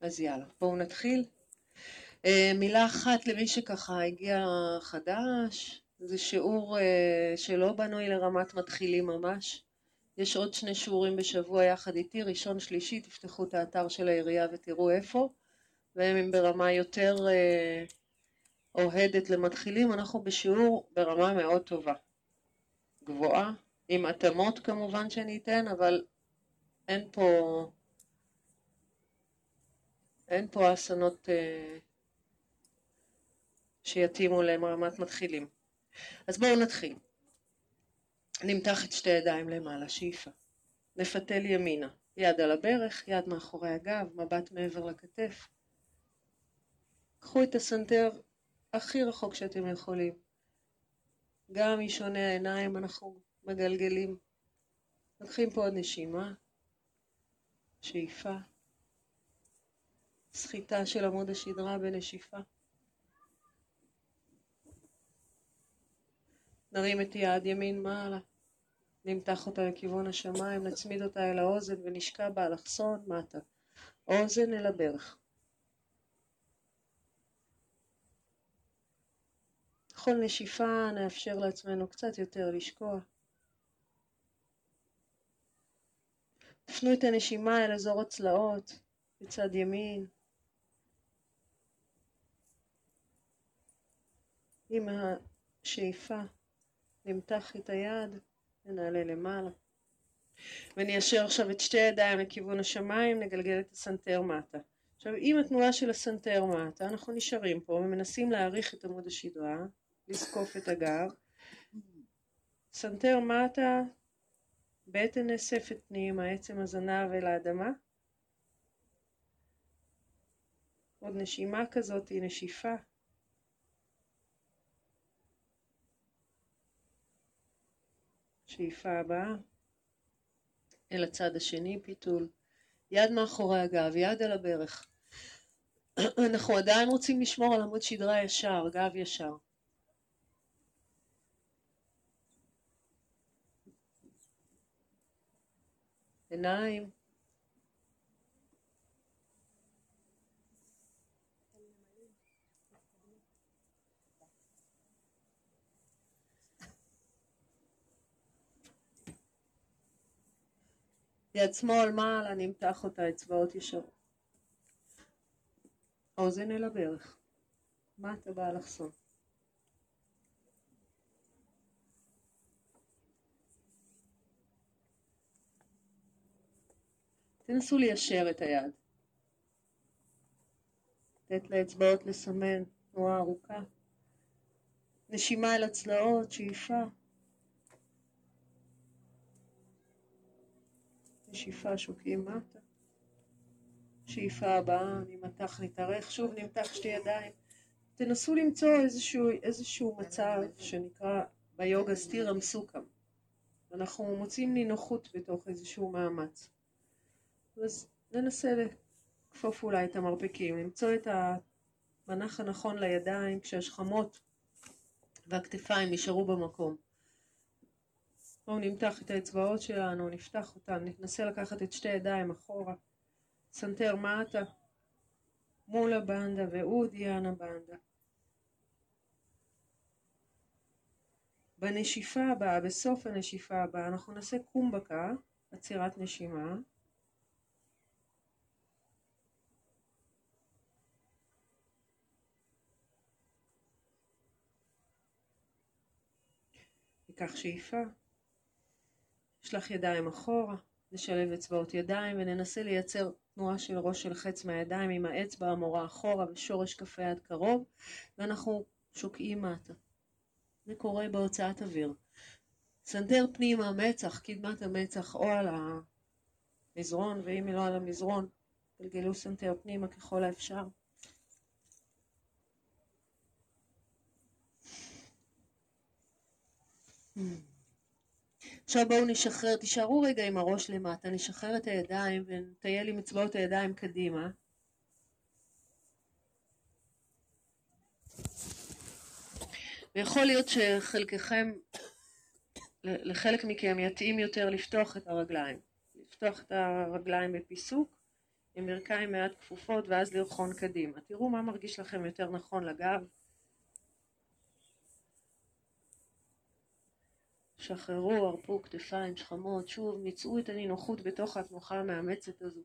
אז יאללה, בואו נתחיל. אה, מילה אחת למי שככה הגיע חדש, זה שיעור אה, שלא בנוי לרמת מתחילים ממש. יש עוד שני שיעורים בשבוע יחד איתי, ראשון שלישי, תפתחו את האתר של העירייה ותראו איפה, והם הם ברמה יותר אה, אוהדת למתחילים, אנחנו בשיעור ברמה מאוד טובה, גבוהה, עם התאמות כמובן שאני אתן, אבל אין פה, אין פה אסונות אה, שיתאימו לרמת מתחילים. אז בואו נתחיל. נמתח את שתי ידיים למעלה, שאיפה. נפתל ימינה, יד על הברך, יד מאחורי הגב, מבט מעבר לכתף. קחו את הסנטר הכי רחוק שאתם יכולים. גם משעוני העיניים אנחנו מגלגלים. לוקחים פה עוד נשימה, שאיפה, סחיטה של עמוד השדרה בנשיפה. נרים את יד ימין מעלה, נמתח אותה לכיוון השמיים, נצמיד אותה אל האוזן ונשקע באלכסון מטה. אוזן אל הברך. בכל נשיפה נאפשר לעצמנו קצת יותר לשקוע. תפנו את הנשימה אל אזור הצלעות, בצד ימין. עם השאיפה נמתח את היד ונעלה למעלה. וניישר עכשיו את שתי ידיים לכיוון השמיים, נגלגל את הסנטר מטה. עכשיו עם התנועה של הסנטר מטה אנחנו נשארים פה ומנסים להעריך את עמוד השדרה, לזקוף את הגב. סנטר מטה, בטן נאספת פנימה, עצם הזנב אל האדמה. עוד נשימה כזאת, נשיפה. שאיפה הבאה, אל הצד השני פיתול, יד מאחורי הגב, יד על הברך. אנחנו עדיין רוצים לשמור על עמוד שדרה ישר, גב ישר. עיניים, יד שמאל מעלה, נמתח אותה, אצבעות ישרות. אוזן אל הברך. מטה באלכסון. תנסו ליישר את היד. לתת לאצבעות לסמן תנועה ארוכה. נשימה אל הצלעות, שאיפה. נשיפה שוקעים מטה. שאיפה הבאה, נמתח נתארך, שוב נמתח שתי ידיים. תנסו למצוא איזשהו, איזשהו מצב שנקרא ביוגה סטירם סוכם. אנחנו מוצאים נינוחות בתוך איזשהו מאמץ. אז ננסה לכפוף אולי את המרפקים, למצוא את המנח הנכון לידיים כשהשכמות והכתפיים נשארו במקום. בואו נמתח את האצבעות שלנו, נפתח אותן, ננסה לקחת את שתי ידיים אחורה, סנטר מטה, מולה בנדה ואודיאנה בנדה. בנשיפה הבאה, בסוף הנשיפה הבאה, אנחנו נעשה קומבקה, עצירת נשימה. ניקח שאיפה. נשלח ידיים אחורה, נשלב אצבעות ידיים וננסה לייצר תנועה של ראש של חץ מהידיים עם האצבע המורה אחורה ושורש כף היד קרוב ואנחנו שוקעים מטה. זה קורה בהוצאת אוויר. סנטר פנימה מצח, קדמת המצח או על המזרון ואם היא לא על המזרון גלגלו סנטר פנימה ככל האפשר. Hmm. עכשיו בואו נשחרר, תישארו רגע עם הראש למטה, נשחרר את הידיים ונטייל עם אצבעות הידיים קדימה. ויכול להיות שחלקכם, לחלק מכם יתאים יותר לפתוח את הרגליים. לפתוח את הרגליים בפיסוק, עם ברכיים מעט כפופות ואז לרחון קדימה. תראו מה מרגיש לכם יותר נכון לגב. שחררו, הרפו כתפיים, שכמות, שוב, מצאו את הנינוחות בתוך התנוחה המאמצת הזו.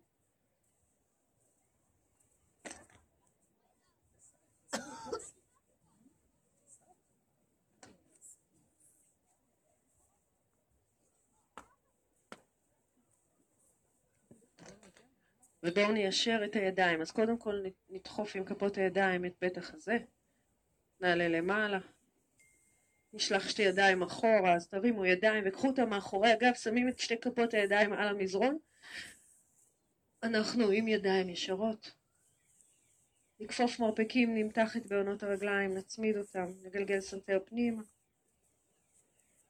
ובואו ניישר את הידיים. אז קודם כל נדחוף עם כפות הידיים את בית החזה, נעלה למעלה, נשלח שתי ידיים אחורה, אז תרימו ידיים וקחו אותם מאחורי הגב, שמים את שתי כפות הידיים על המזרון. אנחנו עם ידיים ישרות. נכפוף מרפקים, נמתח את בהונות הרגליים, נצמיד אותם, נגלגל סנטר פנימה.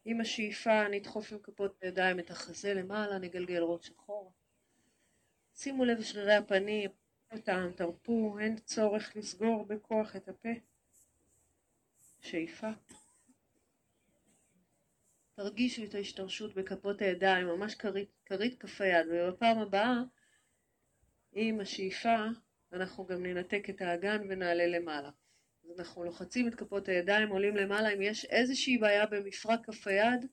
עם השאיפה נדחוף עם כפות הידיים את החזה למעלה, נגלגל ראש אחורה. שימו לב לשרירי הפנים, אותם, תרפו, אין צורך לסגור בכוח את הפה. שאיפה. תרגישו את ההשתרשות בכפות הידיים, ממש כרית, כרית כף היד, ובפעם הבאה, עם השאיפה, אנחנו גם ננתק את האגן ונעלה למעלה. אז אנחנו לוחצים את כפות הידיים, עולים למעלה, אם יש איזושהי בעיה במפרק כף היד,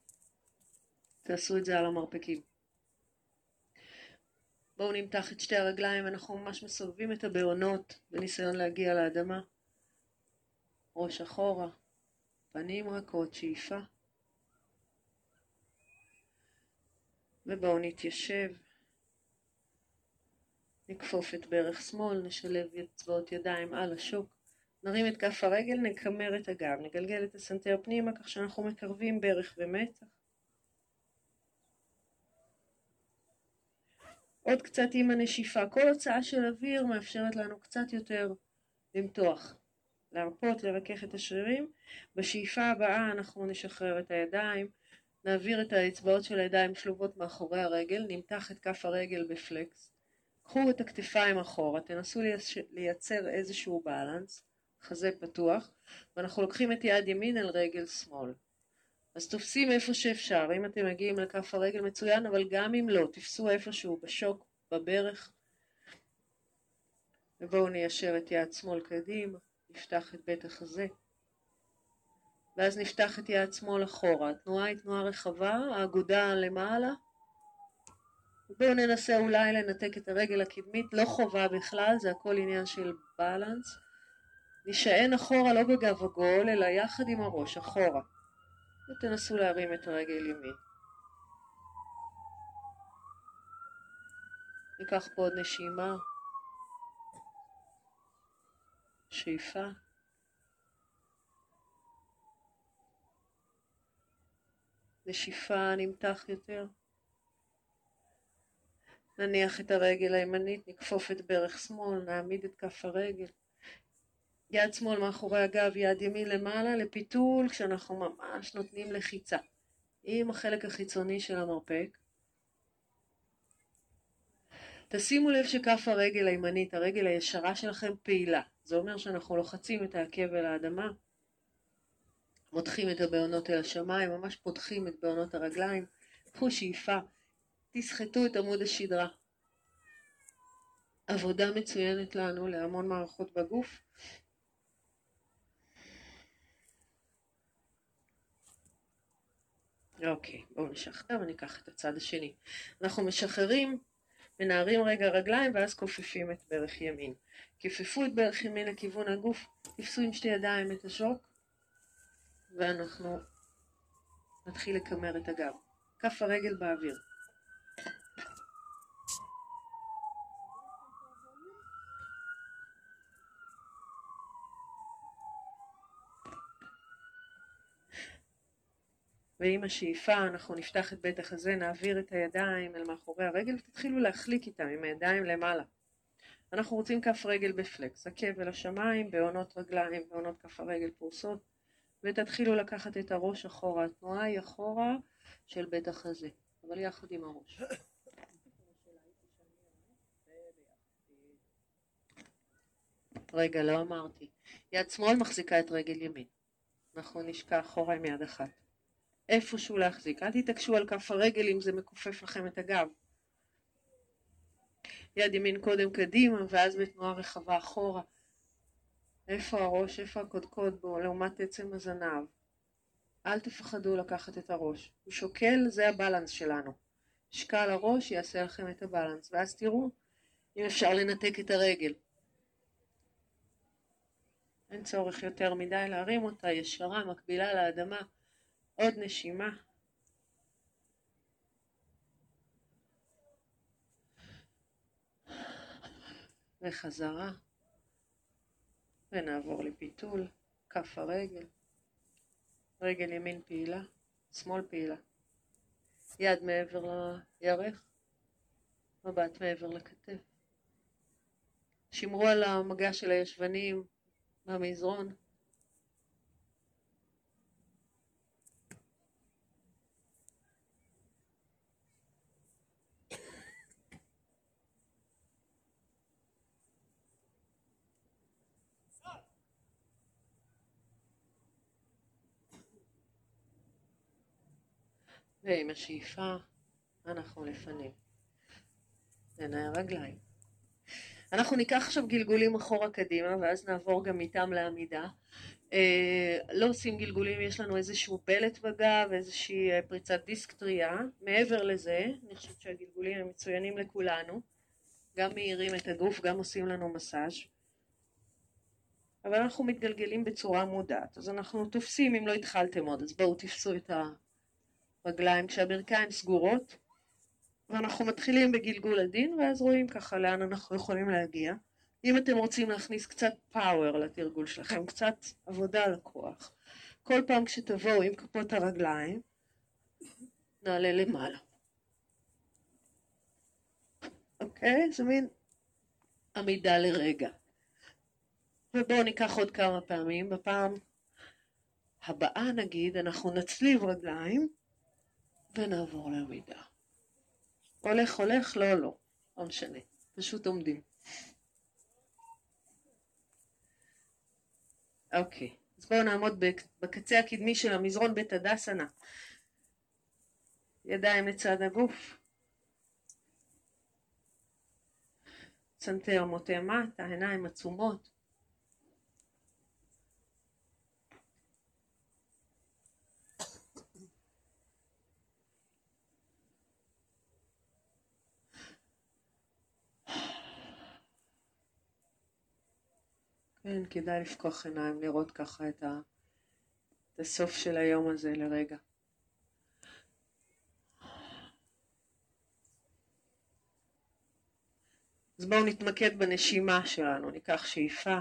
תעשו את זה על המרפקים. בואו נמתח את שתי הרגליים, אנחנו ממש מסובבים את הבעונות בניסיון להגיע לאדמה. ראש אחורה, פנים רכות, שאיפה. ובואו נתיישב. נכפוף את ברך שמאל, נשלב אצבעות ידיים על השוק. נרים את כף הרגל, נקמר את הגב, נגלגל את הסנטר פנימה כך שאנחנו מקרבים ברך ומתח. עוד קצת עם הנשיפה. כל הוצאה של אוויר מאפשרת לנו קצת יותר למתוח, להרפות, לרכך את השרירים. בשאיפה הבאה אנחנו נשחרר את הידיים, נעביר את האצבעות של הידיים שלובות מאחורי הרגל, נמתח את כף הרגל בפלקס. קחו את הכתפיים אחורה, תנסו לייצר איזשהו בלנס, חזה פתוח, ואנחנו לוקחים את יד ימין על רגל שמאל. אז תופסים איפה שאפשר, אם אתם מגיעים לכף הרגל מצוין, אבל גם אם לא, תפסו איפשהו בשוק, בברך. ובואו ניישר את יד שמאל קדימה, נפתח את בית החזה. ואז נפתח את יד שמאל אחורה. התנועה היא תנועה רחבה, האגודה למעלה. בואו ננסה אולי לנתק את הרגל הקדמית, לא חובה בכלל, זה הכל עניין של בלנס. נשען אחורה לא בגב עגול, אלא יחד עם הראש, אחורה. ותנסו להרים את הרגל ימין. ניקח פה עוד נשימה. שאיפה. נשיפה נמתח יותר. נניח את הרגל הימנית, נכפוף את ברך שמאל, נעמיד את כף הרגל. יד שמאל מאחורי הגב, יד ימין למעלה, לפיתול כשאנחנו ממש נותנים לחיצה. עם החלק החיצוני של המרפק. תשימו לב שכף הרגל הימנית, הרגל הישרה שלכם פעילה. זה אומר שאנחנו לוחצים את העקב אל האדמה, מותחים את הבעונות אל השמיים, ממש פותחים את בעונות הרגליים. קחו שאיפה, תסחטו את עמוד השדרה. עבודה מצוינת לנו להמון מערכות בגוף. אוקיי, בואו נשחרר וניקח את הצד השני. אנחנו משחררים, מנערים רגע רגליים ואז כופפים את ברך ימין. כפפו את ברך ימין לכיוון הגוף, תפסו עם שתי ידיים את השוק ואנחנו נתחיל לקמר את הגב. כף הרגל באוויר. ועם השאיפה אנחנו נפתח את בית החזה, נעביר את הידיים אל מאחורי הרגל ותתחילו להחליק איתם עם הידיים למעלה. אנחנו רוצים כף רגל בפלקס, עקב אל השמיים, בעונות רגליים, בעונות כף הרגל פרוסות, ותתחילו לקחת את הראש אחורה. התנועה היא אחורה של בית החזה, אבל יחד עם הראש. רגע, לא אמרתי. יד שמאל מחזיקה את רגל ימין. אנחנו נשקע אחורה עם יד אחת. איפשהו להחזיק. אל תתעקשו על כף הרגל אם זה מכופף לכם את הגב. יד ימין קודם קדימה, ואז בתנועה רחבה אחורה. איפה הראש, איפה הקודקוד בו, לעומת עצם הזנב. אל תפחדו לקחת את הראש. הוא שוקל, זה הבלנס שלנו. משקל הראש יעשה לכם את הבלנס, ואז תראו אם אפשר לנתק את הרגל. אין צורך יותר מדי להרים אותה ישרה, מקבילה לאדמה. עוד נשימה. וחזרה. ונעבור לפיתול, כף הרגל. רגל ימין פעילה, שמאל פעילה. יד מעבר לירך, מבט מעבר לכתף. שמרו על המגע של הישבנים במזרון. ועם השאיפה אנחנו לפנים. עיני הרגליים. אנחנו ניקח עכשיו גלגולים אחורה קדימה ואז נעבור גם איתם לעמידה. אה, לא עושים גלגולים, יש לנו איזשהו בלט בגב, איזושהי אה, פריצת דיסק טריה. מעבר לזה, אני חושבת שהגלגולים הם מצוינים לכולנו. גם מאירים את הגוף, גם עושים לנו מסאז'. אבל אנחנו מתגלגלים בצורה מודעת. אז אנחנו תופסים, אם לא התחלתם עוד, אז בואו תפסו את הרגליים כשהברכיים סגורות. ואנחנו מתחילים בגלגול הדין ואז רואים ככה לאן אנחנו יכולים להגיע. אם אתם רוצים להכניס קצת פאוור לתרגול שלכם, קצת עבודה על הכוח, כל פעם כשתבואו עם כפות הרגליים, נעלה למעלה. אוקיי? זה מין עמידה לרגע. ובואו ניקח עוד כמה פעמים. בפעם הבאה נגיד אנחנו נצליב רגליים ונעבור לעמידה. הולך הולך, לא לא, לא משנה, פשוט עומדים. אוקיי, אז בואו נעמוד בקצה הקדמי של המזרון בית הדסנה. ידיים לצד הגוף. צנתר מוטה מטה, עיניים עצומות. כן, כדאי לפקוח עיניים, לראות ככה את, ה... את הסוף של היום הזה לרגע. אז בואו נתמקד בנשימה שלנו, ניקח שאיפה.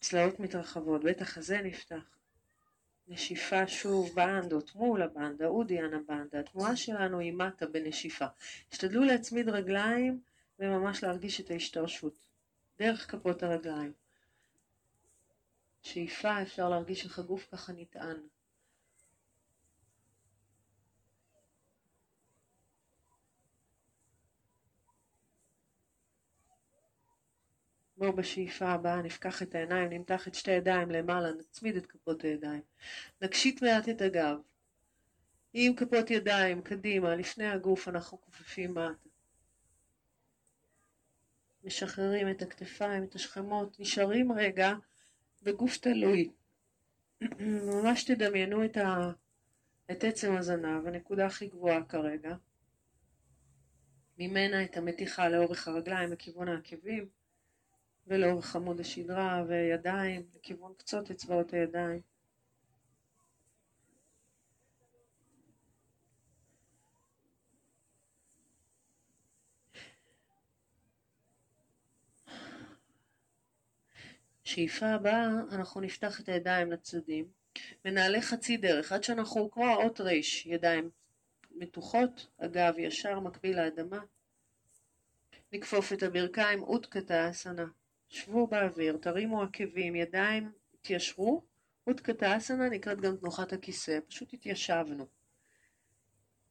צלעות מתרחבות, בית החזה נפתח. נשיפה שוב באנדות מול הבנדה, אודיאן הבנדה, התנועה שלנו היא מטה בנשיפה. השתדלו להצמיד רגליים וממש להרגיש את ההשתרשות דרך כפות הרגליים. שאיפה אפשר להרגיש איך הגוף ככה נטען. בואו בשאיפה הבאה נפקח את העיניים, נמתח את שתי הידיים למעלה, נצמיד את כפות הידיים. נקשיט מעט את הגב. עם כפות ידיים קדימה, לפני הגוף אנחנו כופפים מטה. משחררים את הכתפיים, את השכמות, נשארים רגע בגוף תלוי. ממש תדמיינו את, ה... את עצם הזנב, הנקודה הכי גבוהה כרגע. ממנה את המתיחה לאורך הרגליים לכיוון העקבים ולאורך עמוד השדרה וידיים לכיוון קצות אצבעות הידיים. שאיפה הבאה אנחנו נפתח את הידיים לצדדים ונעלה חצי דרך עד שאנחנו כמו האות ריש, ידיים מתוחות, הגב ישר מקביל לאדמה. נכפוף את הברכיים אודקתא אסנה. שבו באוויר, תרימו עקבים, ידיים התיישרו. אודקתא אסנה נקראת גם תנוחת הכיסא, פשוט התיישבנו.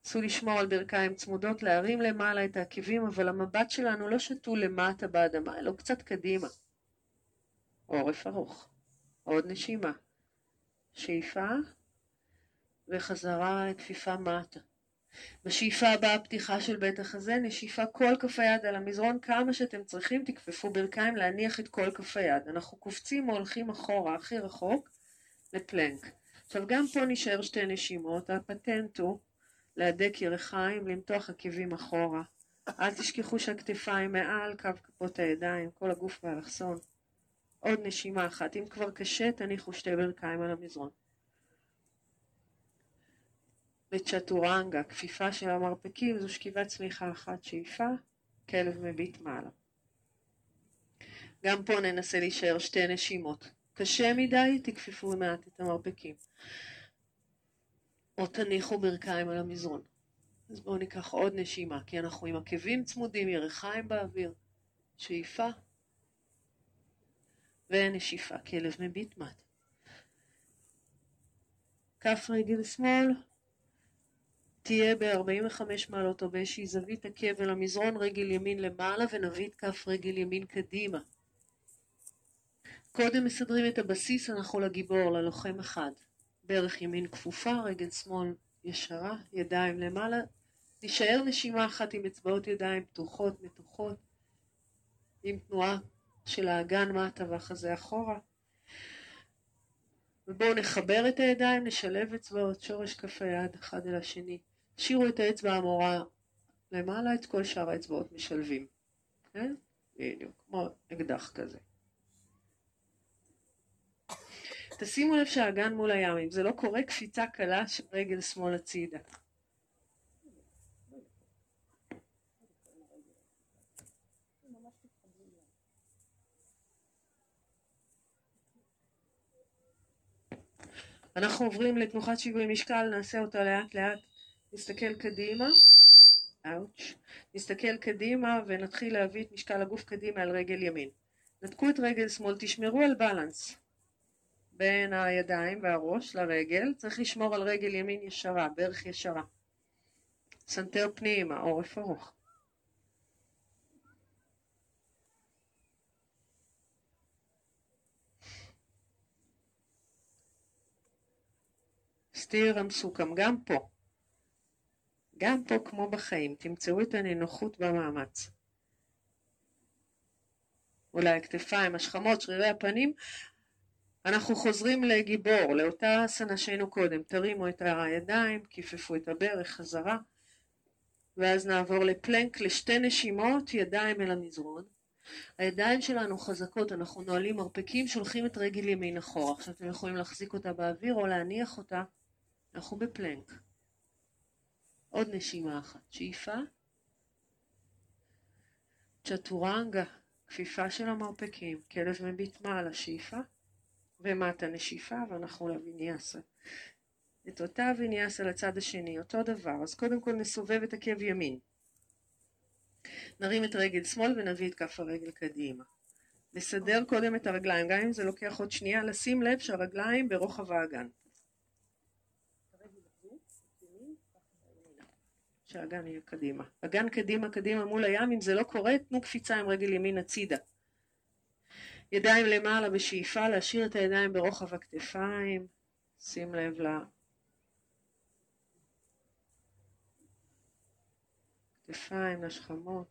נסו לשמור על ברכיים צמודות, להרים למעלה את העקבים, אבל המבט שלנו לא שתו למטה באדמה, אלא קצת קדימה. עורף ארוך. עוד נשימה. שאיפה וחזרה כפיפה מטה. בשאיפה הבאה פתיחה של בית החזה, נשיפה כל כף היד על המזרון כמה שאתם צריכים, תכפפו ברכיים להניח את כל כף היד. אנחנו קופצים או הולכים אחורה הכי רחוק לפלנק. עכשיו גם פה נשאר שתי נשימות, הפטנט הוא להדק ירחיים, למתוח עקבים אחורה. אל תשכחו שהכתפיים מעל קו כפות הידיים, כל הגוף באלכסון. עוד נשימה אחת. אם כבר קשה, תניחו שתי ברכיים על המזרון. בצ'טורנגה, כפיפה של המרפקים, זו שכיבת צמיחה אחת, שאיפה, כלב מביט מעלה. גם פה ננסה להישאר שתי נשימות. קשה מדי, תכפפו מעט את המרפקים. או תניחו ברכיים על המזרון. אז בואו ניקח עוד נשימה, כי אנחנו עם עקבים צמודים, ירחיים באוויר. שאיפה ונשיפה, כלב מביט מט. כף רגל שמאל תהיה ב-45 מעלות או באיזושהי זווית עקב אל המזרון, רגל ימין למעלה ונביא את כף רגל ימין קדימה. קודם מסדרים את הבסיס, אנחנו לגיבור, ללוחם אחד. ברך ימין כפופה, רגל שמאל ישרה, ידיים למעלה. תישאר נשימה אחת עם אצבעות ידיים פתוחות, מתוחות, עם תנועה של האגן מטה והחזה אחורה. ובואו נחבר את הידיים, נשלב אצבעות, שורש כף היד אחד אל השני. תשאירו את האצבע המורה למעלה, את כל שאר האצבעות משלבים. כן? בדיוק, כמו אקדח כזה. תשימו לב שהאגן מול הים, אם זה לא קורה, קפיצה קלה של רגל שמאל הצידה. אנחנו עוברים לתנוחת שיווי משקל, נעשה אותה לאט לאט. נסתכל קדימה, אאוץ', נסתכל קדימה ונתחיל להביא את משקל הגוף קדימה על רגל ימין. נתקו את רגל שמאל, תשמרו על balance בין הידיים והראש לרגל, צריך לשמור על רגל ימין ישרה, ברך ישרה. סנטר פנימה, עורף ארוך. סטיר המסוכם, גם פה. גם פה כמו בחיים, תמצאו את הנינוחות במאמץ. אולי הכתפיים, השכמות, שרירי הפנים, אנחנו חוזרים לגיבור, לאותה אסנה שהיינו קודם, תרימו את הידיים, כיפפו את הברך חזרה, ואז נעבור לפלנק לשתי נשימות, ידיים אל המזרון. הידיים שלנו חזקות, אנחנו נועלים מרפקים, שולחים את רגל ימין אחורה. עכשיו אתם יכולים להחזיק אותה באוויר או להניח אותה, אנחנו בפלנק. עוד נשימה אחת, שאיפה, צ'טורנגה, כפיפה של המרפקים, כלב מביט מעלה, שאיפה, ומטה נשיפה, ואנחנו לוויניאסה. את אותה ויניאסה לצד השני, אותו דבר. אז קודם כל נסובב את עקב ימין. נרים את רגל שמאל ונביא את כף הרגל קדימה. נסדר קודם את הרגליים, גם אם זה לוקח עוד שנייה, לשים לב שהרגליים ברוחב האגן. שהאגן יהיה קדימה. אגן קדימה קדימה מול הים, אם זה לא קורה, תנו קפיצה עם רגל ימין הצידה. ידיים למעלה בשאיפה, להשאיר את הידיים ברוחב הכתפיים, שים לב ל... כתפיים, לשכמות.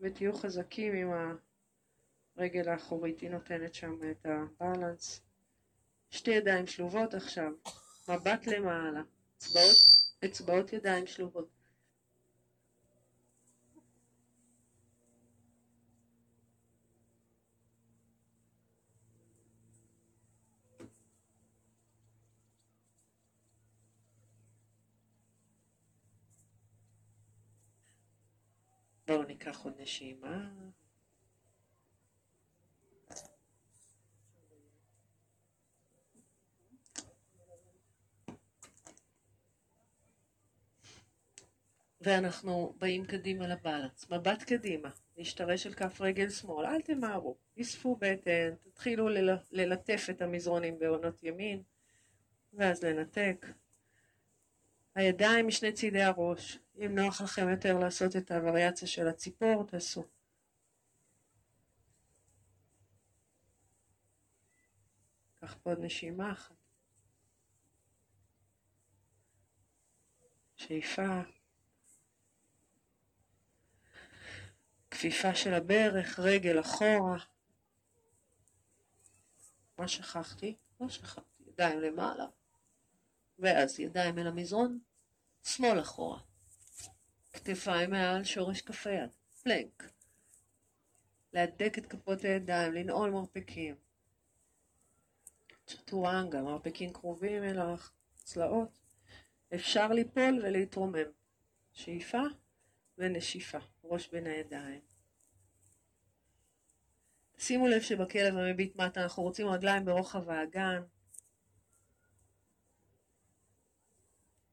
ותהיו חזקים עם הרגל האחורית, היא נותנת שם את הבלנס. שתי ידיים שלובות עכשיו. מבט למעלה, אצבעות, אצבעות ידיים שלובות. בואו ניקח עוד נשימה. ואנחנו באים קדימה לבלנס, מבט קדימה, להשתרש על כף רגל שמאל, אל תמהרו, אספו בטן, תתחילו ללטף את המזרונים בעונות ימין, ואז לנתק. הידיים משני צידי הראש, אם נוח לכם יותר לעשות את הווריאציה של הציפור, תעשו. קח פה עוד נשימה אחת. שאיפה. כפיפה של הברך, רגל אחורה. מה שכחתי? לא שכחתי. ידיים למעלה. ואז ידיים אל המזרון, שמאל אחורה. כתפיים מעל שורש כף היד. פלנק. להדק את כפות הידיים, לנעול מרפקים. צ'טורנגה, מרפקים קרובים אל הצלעות. אפשר ליפול ולהתרומם. שאיפה ונשיפה, ראש בין הידיים. שימו לב שבכלב המביט מטה אנחנו רוצים רגליים ברוחב האגן.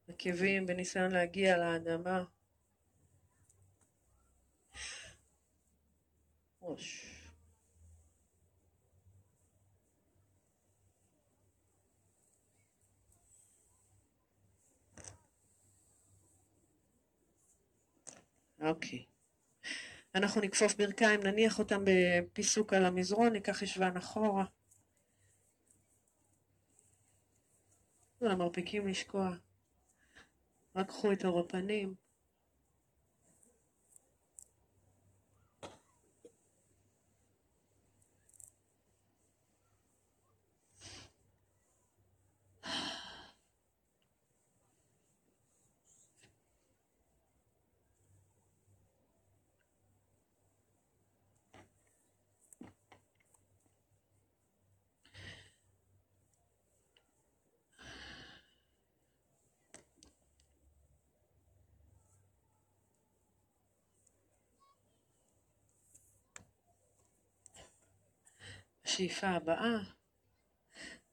עקבים בניסיון להגיע לאדמה. ראש. אוקיי. אנחנו נכפוף ברכיים, נניח אותם בפיסוק על המזרון, ניקח ישבן אחורה. למרפקים לשקוע. רק קחו את אור הפנים. השאיפה הבאה,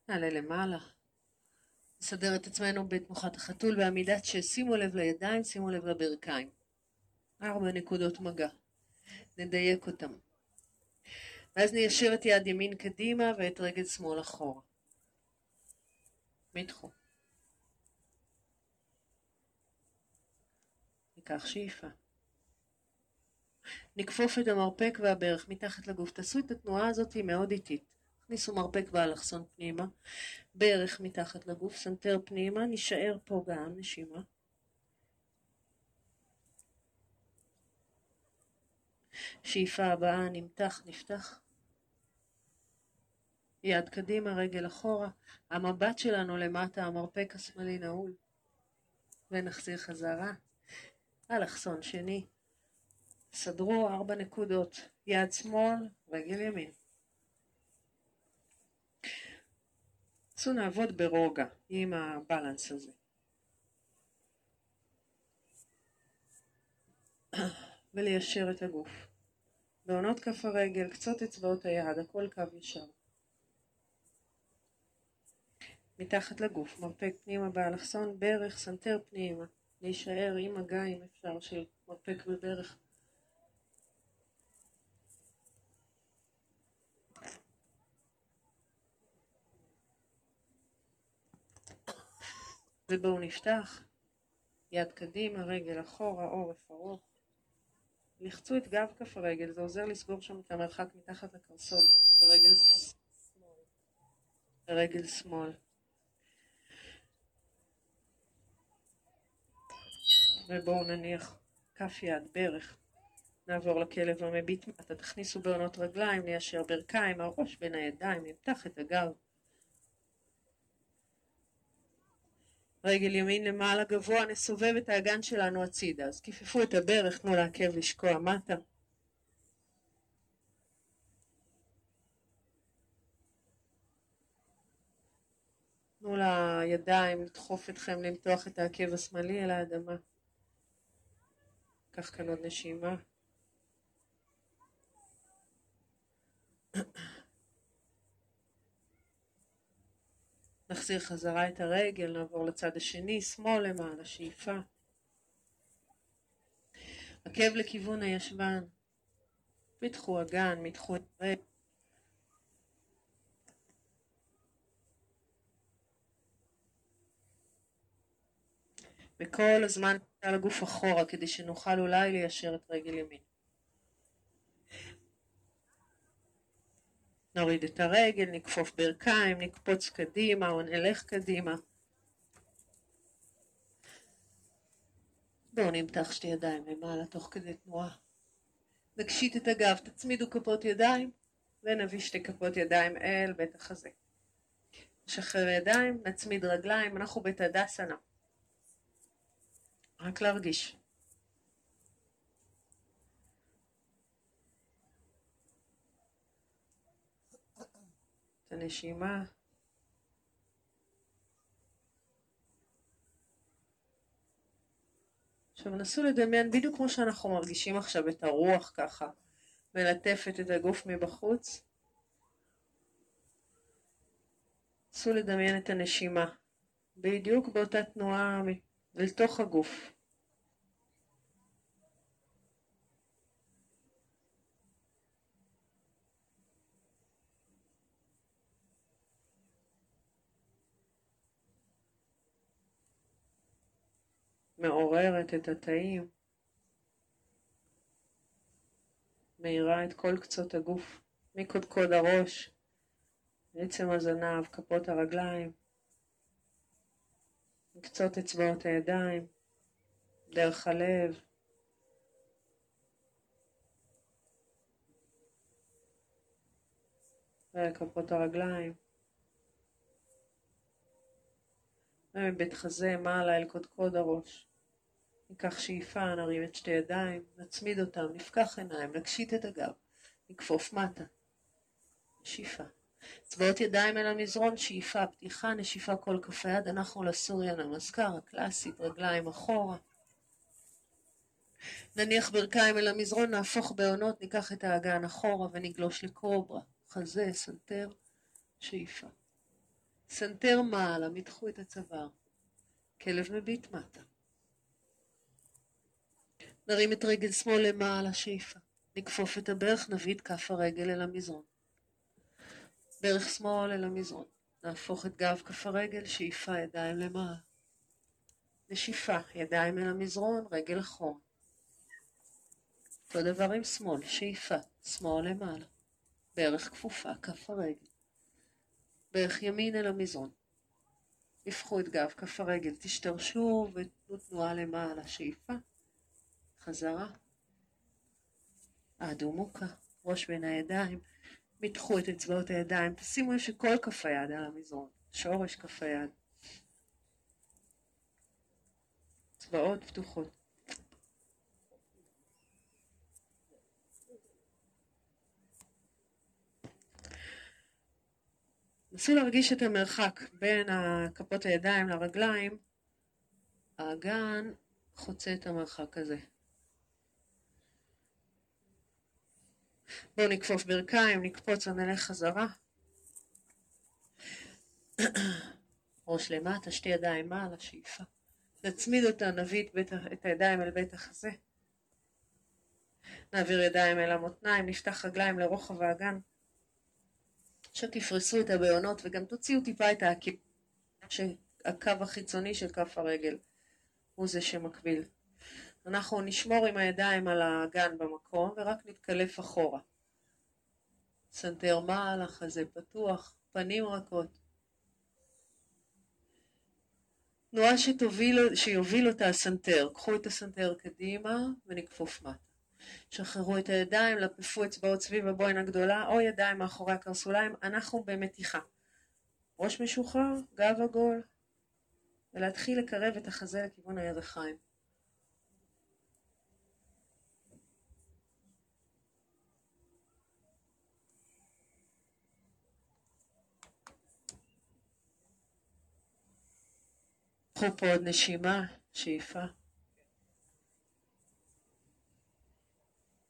נעלה למעלה. נסדר את עצמנו בתנוחת החתול בעמידת ששימו לב לידיים, שימו לב לברכיים. ארבע נקודות מגע. נדייק אותם. ואז ניישר את יד ימין קדימה ואת רגל שמאל אחורה. מתחו. ניקח שאיפה. נכפוף את המרפק והברך מתחת לגוף. תעשו את התנועה הזאת מאוד איטית. תכניסו מרפק באלכסון פנימה, ברך מתחת לגוף, סנטר פנימה, נישאר פה גם, נשימה. שאיפה הבאה, נמתח, נפתח. יד קדימה, רגל אחורה. המבט שלנו למטה, המרפק השמאלי נעול. ונחזיר חזרה. אלכסון שני. סדרו ארבע נקודות, יד שמאל, רגל ימין. נסו נעבוד ברוגע עם הבלנס הזה. וליישר את הגוף. בעונות כף הרגל, קצות אצבעות היד, הכל קו ישר. מתחת לגוף, מרפק פנימה באלכסון, ברך, סנטר פנימה. להישאר עם מגע אם אפשר של מרפק וברך. ובואו נפתח, יד קדימה, רגל אחורה, עורף ארוך. לחצו את גב כף הרגל, זה עוזר לסגור שם את המרחק מתחת לקרסול, ברגל שמאל. ברגל שמאל. ובואו נניח כף יד, ברך. נעבור לכלב המביט מטה, תכניסו בעונות רגליים, ניישר ברכיים, הראש בין הידיים, נמתח את הגב. רגל ימין למעלה גבוה, נסובב את האגן שלנו הצידה. אז כיפפו את הברך, תנו לעקב לשקוע מטה. תנו לידיים לדחוף אתכם למתוח את העקב השמאלי אל האדמה. קח כאן עוד נשימה. נחזיר חזרה את הרגל, נעבור לצד השני, שמאל למעלה, שאיפה. עקב לכיוון הישבן. מתחו אגן, מתחו את הרגל. וכל הזמן על הגוף אחורה כדי שנוכל אולי ליישר את רגל ימין. נוריד את הרגל, נכפוף ברכיים, נקפוץ קדימה או נלך קדימה. בואו נמתח שתי ידיים למעלה תוך כדי תנועה. נקשיט את הגב, תצמידו כפות ידיים ונביא שתי כפות ידיים אל בית החזה. נשחרר ידיים, נצמיד רגליים, אנחנו בתדסנה. רק להרגיש. את הנשימה. עכשיו נסו לדמיין בדיוק כמו שאנחנו מרגישים עכשיו את הרוח ככה, מלטפת את הגוף מבחוץ. נסו לדמיין את הנשימה, בדיוק באותה תנועה לתוך הגוף. מעוררת את התאים, מאירה את כל קצות הגוף, מקודקוד הראש, עצם הזנב, כפות הרגליים, מקצות אצבעות הידיים, דרך הלב, וכפות הרגליים. ומבית חזה מעלה אל קודקוד הראש. ניקח שאיפה, נרים את שתי ידיים, נצמיד אותם, נפקח עיניים, נקשיט את הגב, נכפוף מטה. שאיפה. אצבעות ידיים אל המזרון, שאיפה, פתיחה, נשיפה כל כף היד, אנחנו לסוריה נמסקר, הקלאסית, רגליים אחורה. נניח ברכיים אל המזרון, נהפוך בהונות, ניקח את האגן אחורה ונגלוש לקוברה, חזה, סנטר, שאיפה. סנטר מעלה, מתחו את הצוואר. כלב מביט מטה. נרים את רגל שמאל למעלה, שאיפה. נכפוף את הברך, נביא את כף הרגל אל המזרון. ברך שמאל אל המזרון. נהפוך את גב כף הרגל, שאיפה ידיים למעלה. נשיפה, ידיים אל המזרון, רגל אחורה. אותו דבר עם שמאל, שאיפה, שמאל למעלה. ברך כפופה, כף הרגל. ברך ימין אל המזרון. הפכו את גב כף הרגל, תשתרשו ותנו תנועה למעלה, שאיפה. חזרה. האדומוקה, ראש בין הידיים, מתחו את אצבעות הידיים, תשימו לב שכל כף היד על המזרון, שורש כף היד. אצבעות פתוחות. נסו להרגיש את המרחק בין כפות הידיים לרגליים, האגן חוצה את המרחק הזה. בואו נכפוף ברכיים, נקפוץ ונלך חזרה. ראש למטה, שתי ידיים מעלה, שאיפה. נצמיד אותה, נביא את, את הידיים אל בית החזה. נעביר ידיים אל המותניים, נפתח רגליים לרוחב האגן. עכשיו תפרסו את הבעונות וגם תוציאו טיפה את העקיב, שהקו החיצוני של כף הרגל הוא זה שמקביל. אנחנו נשמור עם הידיים על האגן במקום ורק נתקלף אחורה. סנטר מעלה, חזה פתוח, פנים רכות. תנועה שתוביל, שיוביל אותה הסנטר. קחו את הסנטר קדימה ונכפוף מטה. שחררו את הידיים, לפפו אצבעות סביב הבוהן הגדולה או ידיים מאחורי הקרסוליים. אנחנו במתיחה. ראש משוחרר, גב עגול, ולהתחיל לקרב את החזה לכיוון הירכיים. קחו פה עוד נשימה, שאיפה.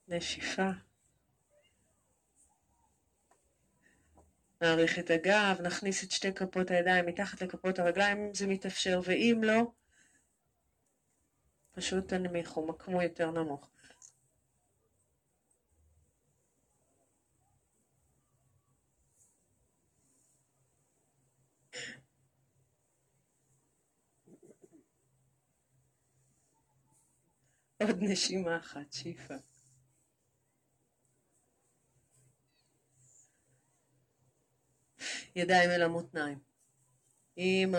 נשיפה. נעריך את הגב, נכניס את שתי כפות הידיים מתחת לכפות הרגליים אם זה מתאפשר, ואם לא, פשוט תנמיכו, מקמו יותר נמוך. עוד נשימה אחת, שאיפה. ידיים אל המותניים. עם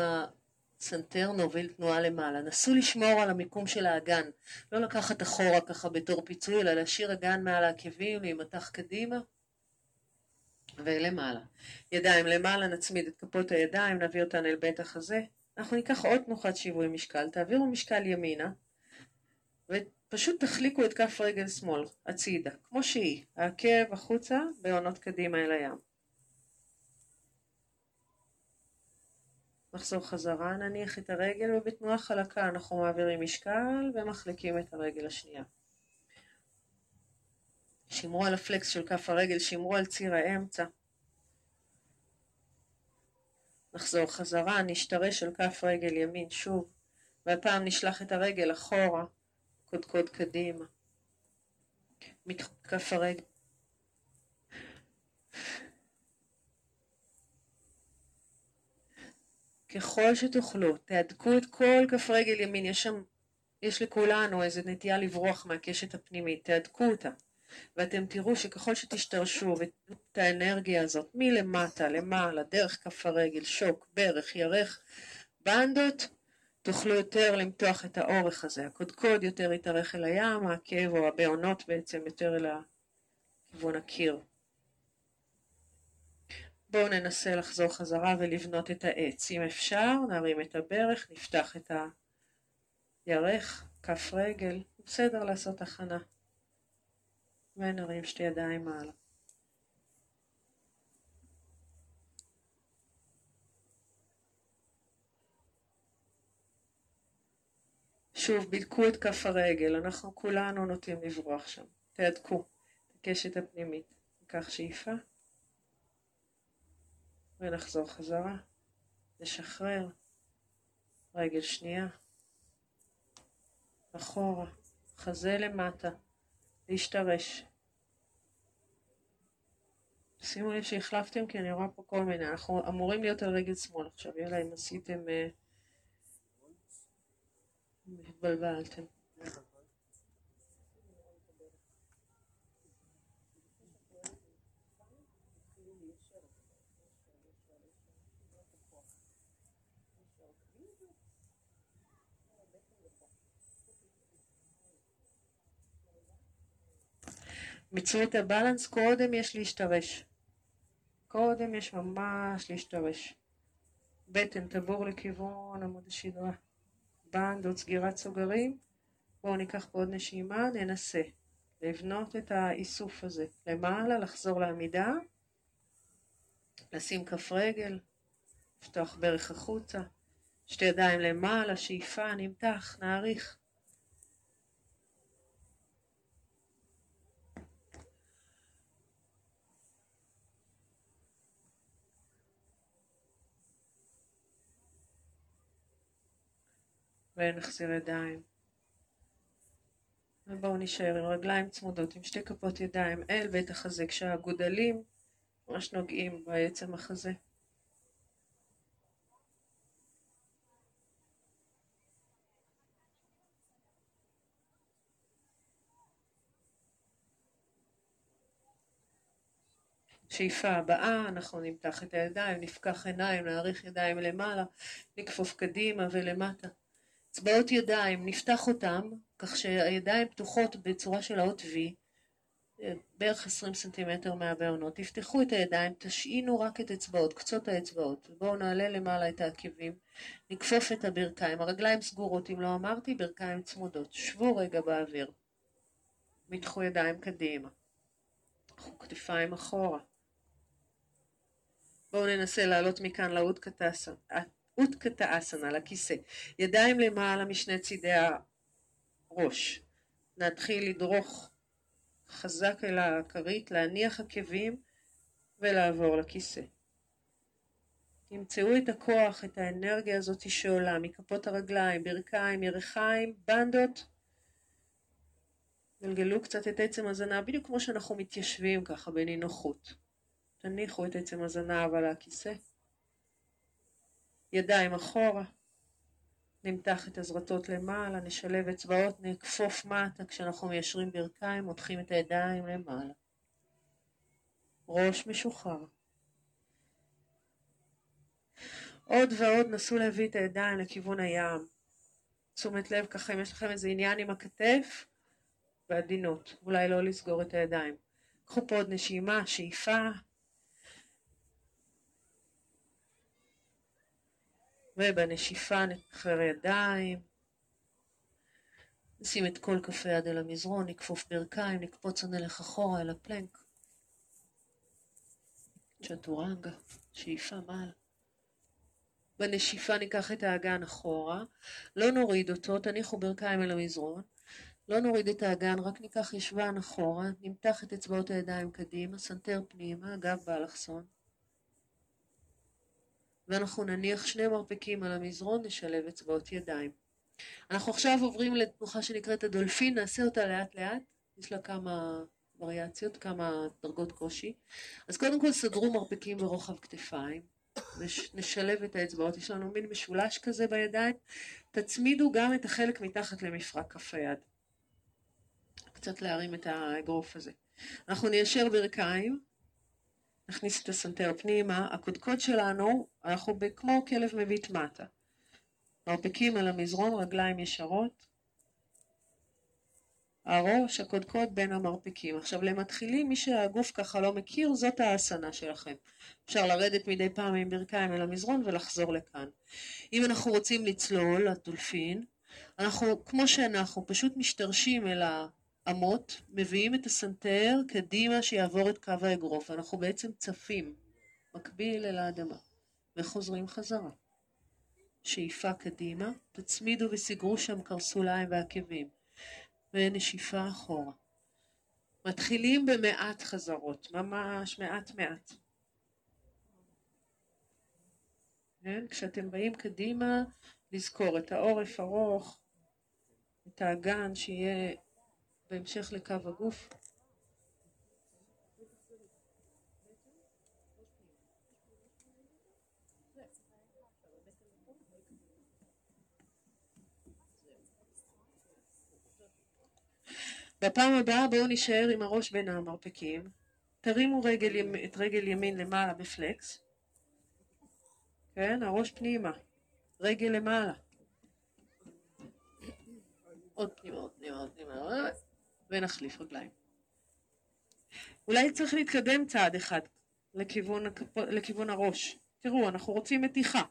סנטר נוביל תנועה למעלה. נסו לשמור על המיקום של האגן. לא לקחת אחורה ככה בתור פיצוי, אלא להשאיר אגן מעל העקבים, להימתח קדימה ולמעלה. ידיים למעלה, נצמיד את כפות הידיים, נביא אותן אל בית החזה. אנחנו ניקח עוד תנוחת שיווי משקל, תעבירו משקל ימינה, ופשוט תחליקו את כף רגל שמאל, הצידה, כמו שהיא, העקב החוצה, בהונות קדימה אל הים. נחזור חזרה, נניח את הרגל ובתנועה חלקה אנחנו מעבירים משקל ומחליקים את הרגל השנייה. שמרו על הפלקס של כף הרגל, שמרו על ציר האמצע. נחזור חזרה, נשתרש על כף רגל ימין שוב, והפעם נשלח את הרגל אחורה, קודקוד קדימה. מכף הרגל. ככל שתוכלו, תהדקו את כל כף רגל ימין, יש שם, יש לכולנו איזו נטייה לברוח מהקשת הפנימית, תהדקו אותה. ואתם תראו שככל שתשתרשו ותתנו את האנרגיה הזאת מלמטה למעלה, דרך כף הרגל, שוק, ברך, ירך, בנדות, תוכלו יותר למתוח את האורך הזה. הקודקוד יותר יתארך אל הים, העקב או הבעונות בעצם יותר אל כיוון הקיר. בואו ננסה לחזור חזרה ולבנות את העץ. אם אפשר, נרים את הברך, נפתח את הירך, כף רגל, בסדר לעשות הכנה. ונרים שתי ידיים מעלה. שוב, בדקו את כף הרגל, אנחנו כולנו נוטים לברוח שם. תהדקו את הקשת הפנימית. ניקח שאיפה ונחזור חזרה. נשחרר. רגל שנייה. אחורה. חזה למטה. להשתרש. שימו לב שהחלפתם כי אני רואה פה כל מיני, אנחנו אמורים להיות על רגל שמאל עכשיו, יאללה אם עשיתם, אה, התבלבלתם. את הבלנס, קודם יש להשתרש. קודם יש ממש להשתרש. בטן תבור לכיוון עמוד השדרה. בנדות סגירת סוגרים. בואו ניקח פה עוד נשימה, ננסה לבנות את האיסוף הזה. למעלה, לחזור לעמידה, לשים כף רגל, לפתוח ברך החוצה, שתי ידיים למעלה, שאיפה, נמתח, נעריך. ונחזיר ידיים. ובואו נשאר עם רגליים צמודות, עם שתי כפות ידיים אל בית החזה, כשהגודלים ממש נוגעים בעצם החזה. שאיפה הבאה, אנחנו נמתח את הידיים, נפקח עיניים, נאריך ידיים למעלה, נכפוף קדימה ולמטה. אצבעות ידיים, נפתח אותם כך שהידיים פתוחות בצורה של האות V, בערך 20 סנטימטר מהבעונות. תפתחו את הידיים, תשעינו רק את אצבעות, קצות האצבעות. בואו נעלה למעלה את העקבים, נכפוף את הברכיים. הרגליים סגורות, אם לא אמרתי, ברכיים צמודות. שבו רגע באוויר. מתחו ידיים קדימה. קחו כתפיים אחורה. בואו ננסה לעלות מכאן לעוד קטסה. אותקתא אסנה, לכיסא. ידיים למעלה משני צידי הראש. נתחיל לדרוך חזק אל הכרית, להניח עקבים ולעבור לכיסא. תמצאו את הכוח, את האנרגיה הזאת שעולה מכפות הרגליים, ברכיים, ירכיים, בנדות. גלגלו קצת את עצם הזנב, בדיוק כמו שאנחנו מתיישבים ככה בנינוחות. תניחו את עצם הזנב על הכיסא. ידיים אחורה, נמתח את הזרטות למעלה, נשלב אצבעות, נכפוף מטה כשאנחנו מיישרים ברכיים, מותחים את הידיים למעלה. ראש משוחרר. עוד ועוד נסו להביא את הידיים לכיוון הים. תשומת לב ככה אם יש לכם איזה עניין עם הכתף, בעדינות, אולי לא לסגור את הידיים. קחו פה עוד נשימה, שאיפה. ובנשיפה נשחרר ידיים. נשים את כל כף היד על המזרון, נכפוף ברכיים, נקפוץ הנלך אחורה אל הפלנק. צ'טורנגה, שאיפה מעלה. בנשיפה ניקח את האגן אחורה, לא נוריד אותו, תניחו ברכיים אל המזרון, לא נוריד את האגן, רק ניקח ישבן אחורה, נמתח את אצבעות הידיים קדימה, סנטר פנימה, גב באלכסון. ואנחנו נניח שני מרפקים על המזרון, נשלב אצבעות ידיים. אנחנו עכשיו עוברים לתנוחה שנקראת הדולפין, נעשה אותה לאט לאט, יש לה כמה וריאציות, כמה דרגות קושי. אז קודם כל סדרו מרפקים ברוחב כתפיים, נשלב את האצבעות, יש לנו מין משולש כזה בידיים, תצמידו גם את החלק מתחת למפרק כף היד. קצת להרים את האגרוף הזה. אנחנו ניישר ברכיים, נכניס את הסנטר פנימה, הקודקוד שלנו, אנחנו כמו כלב מביט מטה. מרפקים על המזרון, רגליים ישרות. הראש, הקודקוד בין המרפקים. עכשיו למתחילים, מי שהגוף ככה לא מכיר, זאת האסנה שלכם. אפשר לרדת מדי פעם עם ברכיים אל המזרון ולחזור לכאן. אם אנחנו רוצים לצלול, הדולפין, אנחנו, כמו שאנחנו, פשוט משתרשים אל האמות, מביאים את הסנטר קדימה שיעבור את קו האגרוף. אנחנו בעצם צפים, מקביל אל האדמה, וחוזרים חזרה. שאיפה קדימה, תצמידו וסגרו שם קרסוליים ועקבים, ונשיפה אחורה. מתחילים במעט חזרות, ממש מעט מעט. כן? כשאתם באים קדימה, לזכור את העורף ארוך, את האגן שיהיה בהמשך לקו הגוף. בפעם הבאה בואו נשאר עם הראש בין המרפקים, תרימו רגל, את רגל ימין למעלה בפלקס, כן, הראש פנימה, רגל למעלה, עוד פנימה, עוד פנימה, עוד פנימה, ונחליף רגליים. אולי צריך להתקדם צעד אחד לכיוון, לכיוון הראש. תראו, אנחנו רוצים מתיחה.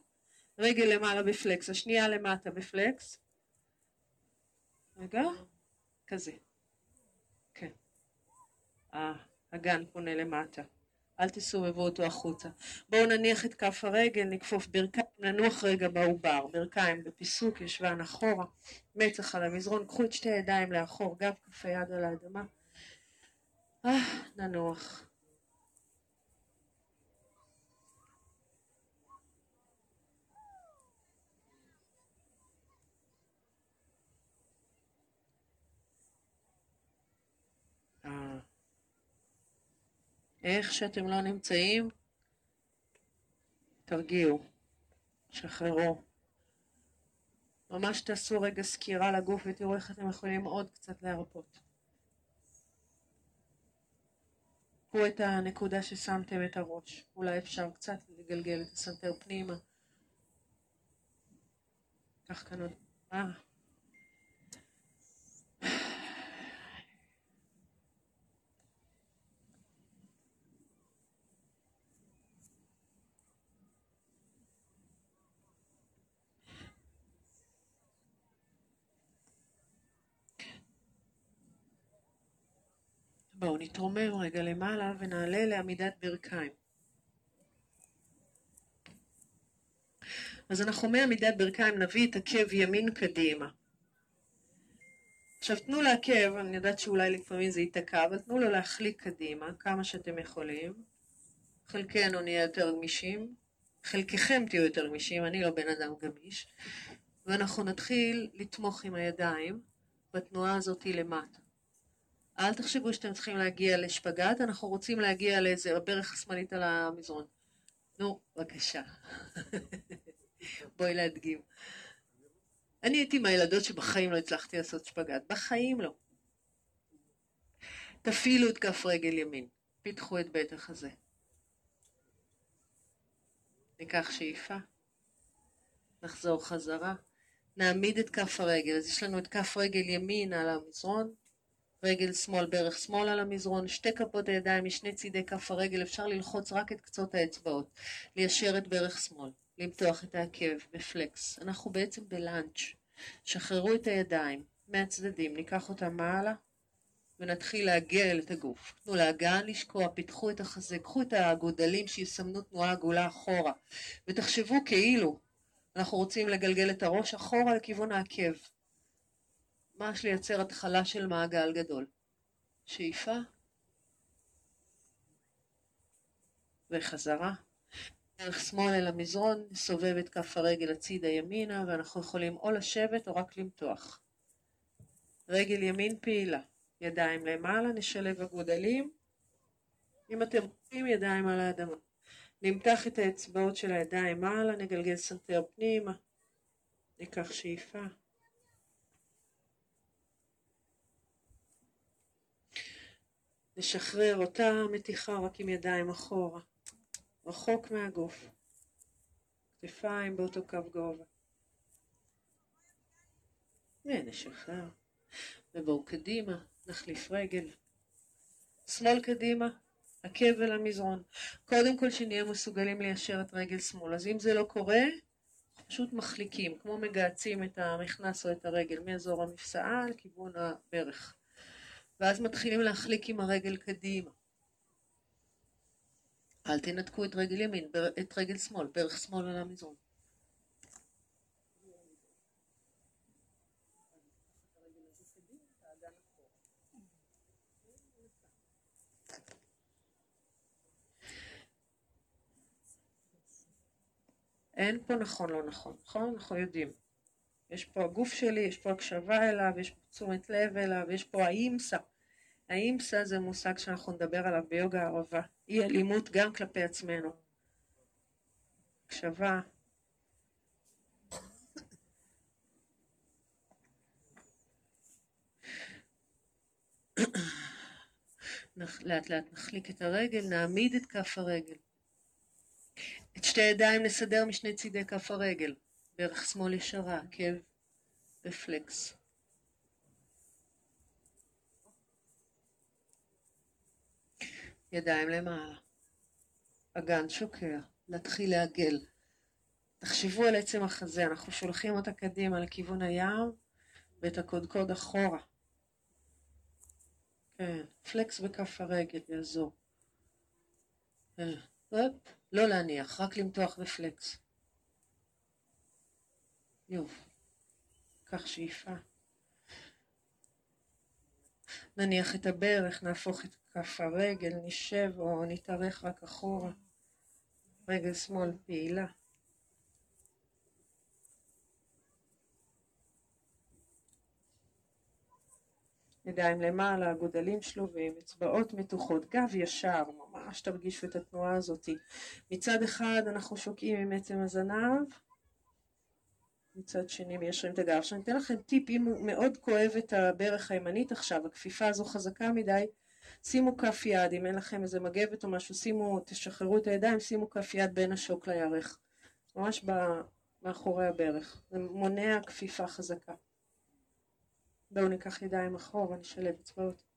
רגל למעלה בפלקס, השנייה למטה בפלקס. רגע, כזה. האגן פונה למטה. אל תסובבו אותו החוצה. בואו נניח את כף הרגל, נכפוף ברכיים, ננוח רגע בעובר, ברכיים בפיסוק, ישבן אחורה, מצח על המזרון, קחו את שתי הידיים לאחור, גב כף היד על האדמה. אה, ננוח. איך שאתם לא נמצאים, תרגיעו, שחררו. ממש תעשו רגע סקירה לגוף ותראו איך אתם יכולים עוד קצת להרפות. קחו את הנקודה ששמתם את הראש, אולי אפשר קצת לגלגל את הסנטר פנימה. קח כאן עוד... אה. בואו נתרומם רגע למעלה ונעלה לעמידת ברכיים. אז אנחנו מעמידת ברכיים נביא את עקב ימין קדימה. עכשיו תנו לעקב, אני יודעת שאולי לפעמים זה ייתקע, אבל תנו לו להחליק קדימה כמה שאתם יכולים. חלקנו נהיה יותר גמישים, חלקכם תהיו יותר גמישים, אני לא בן אדם גמיש, ואנחנו נתחיל לתמוך עם הידיים בתנועה הזאת למטה. אל תחשבו שאתם צריכים להגיע לשפגאט, אנחנו רוצים להגיע לאיזה, הברך השמאלית על המזרון. נו, בבקשה. בואי להדגים. אני הייתי מהילדות שבחיים לא הצלחתי לעשות שפגאט. בחיים לא. תפעילו את כף רגל ימין. פיתחו את בית החזה. ניקח שאיפה. נחזור חזרה. נעמיד את כף הרגל. אז יש לנו את כף רגל ימין על המזרון, רגל שמאל, ברך שמאל על המזרון, שתי כפות הידיים משני צידי כף הרגל, אפשר ללחוץ רק את קצות האצבעות, ליישר את ברך שמאל, למתוח את העקב בפלקס. אנחנו בעצם בלאנץ'. שחררו את הידיים מהצדדים, ניקח אותם מעלה ונתחיל לעגל את הגוף. תנו לאגן לשקוע, פיתחו את החזה, קחו את הגודלים שיסמנו תנועה עגולה אחורה ותחשבו כאילו אנחנו רוצים לגלגל את הראש אחורה לכיוון העקב. ממש לייצר התחלה של מעגל גדול. שאיפה וחזרה. דרך שמאל אל המזרון, נסובב את כף הרגל הצידה ימינה ואנחנו יכולים או לשבת או רק למתוח. רגל ימין פעילה, ידיים למעלה, נשלב הגודלים. אם אתם רוצים ידיים על האדמה. נמתח את האצבעות של הידיים מעלה, נגלגל סנטר פנימה, ניקח שאיפה. נשחרר אותה מתיחה רק עם ידיים אחורה, רחוק מהגוף, כתפיים באותו קו גובה. ונשחרר, ובואו קדימה, נחליף רגל. שמאל קדימה, עקב אל המזרון. קודם כל שנהיה מסוגלים ליישר את רגל שמאל. אז אם זה לא קורה, פשוט מחליקים, כמו מגהצים את המכנס או את הרגל מאזור המפסעה לכיוון הברך. ואז מתחילים להחליק עם הרגל קדימה. אל תנתקו את רגל ימין, את רגל שמאל, ברך שמאל על המזרון. אין פה נכון לא נכון, נכון? אנחנו יודעים. יש פה הגוף שלי, יש פה הקשבה אליו, יש פה תשומת לב אליו, יש פה האימסה. האימסה זה מושג שאנחנו נדבר עליו ביוגה הערבה. אי אלימות גם כלפי עצמנו. הקשבה. לאט לאט נחליק את הרגל, נעמיד את כף הרגל. את שתי הידיים נסדר משני צידי כף הרגל, ברך שמאל ישרה, עקב בפלקס. ידיים למעלה. אגן שוקע, להתחיל לעגל. תחשבו על עצם החזה, אנחנו שולחים אותה קדימה לכיוון הים ואת הקודקוד אחורה. כן, פלקס בכף הרגל יעזור. כן. לא להניח, רק למתוח בפלקס. יופי. קח שאיפה. נניח את הברך, נהפוך את כף הרגל, נשב או נתארך רק אחורה. רגל שמאל פעילה. ידיים למעלה, גודלים שלובים, אצבעות מתוחות, גב ישר, ממש תרגישו את התנועה הזאת. מצד אחד אנחנו שוקעים עם עצם הזנב, מצד שני מיישרים את הגב. עכשיו אני אתן לכם טיפ, אם מאוד כואב את הברך הימנית עכשיו, הכפיפה הזו חזקה מדי, שימו כף יד, אם אין לכם איזה מגבת או משהו, שימו, תשחררו את הידיים, שימו כף יד בין השוק לירך, ממש מאחורי הברך, זה מונע כפיפה חזקה. בואו ניקח ידיים אחורה, נשלב אצבעות.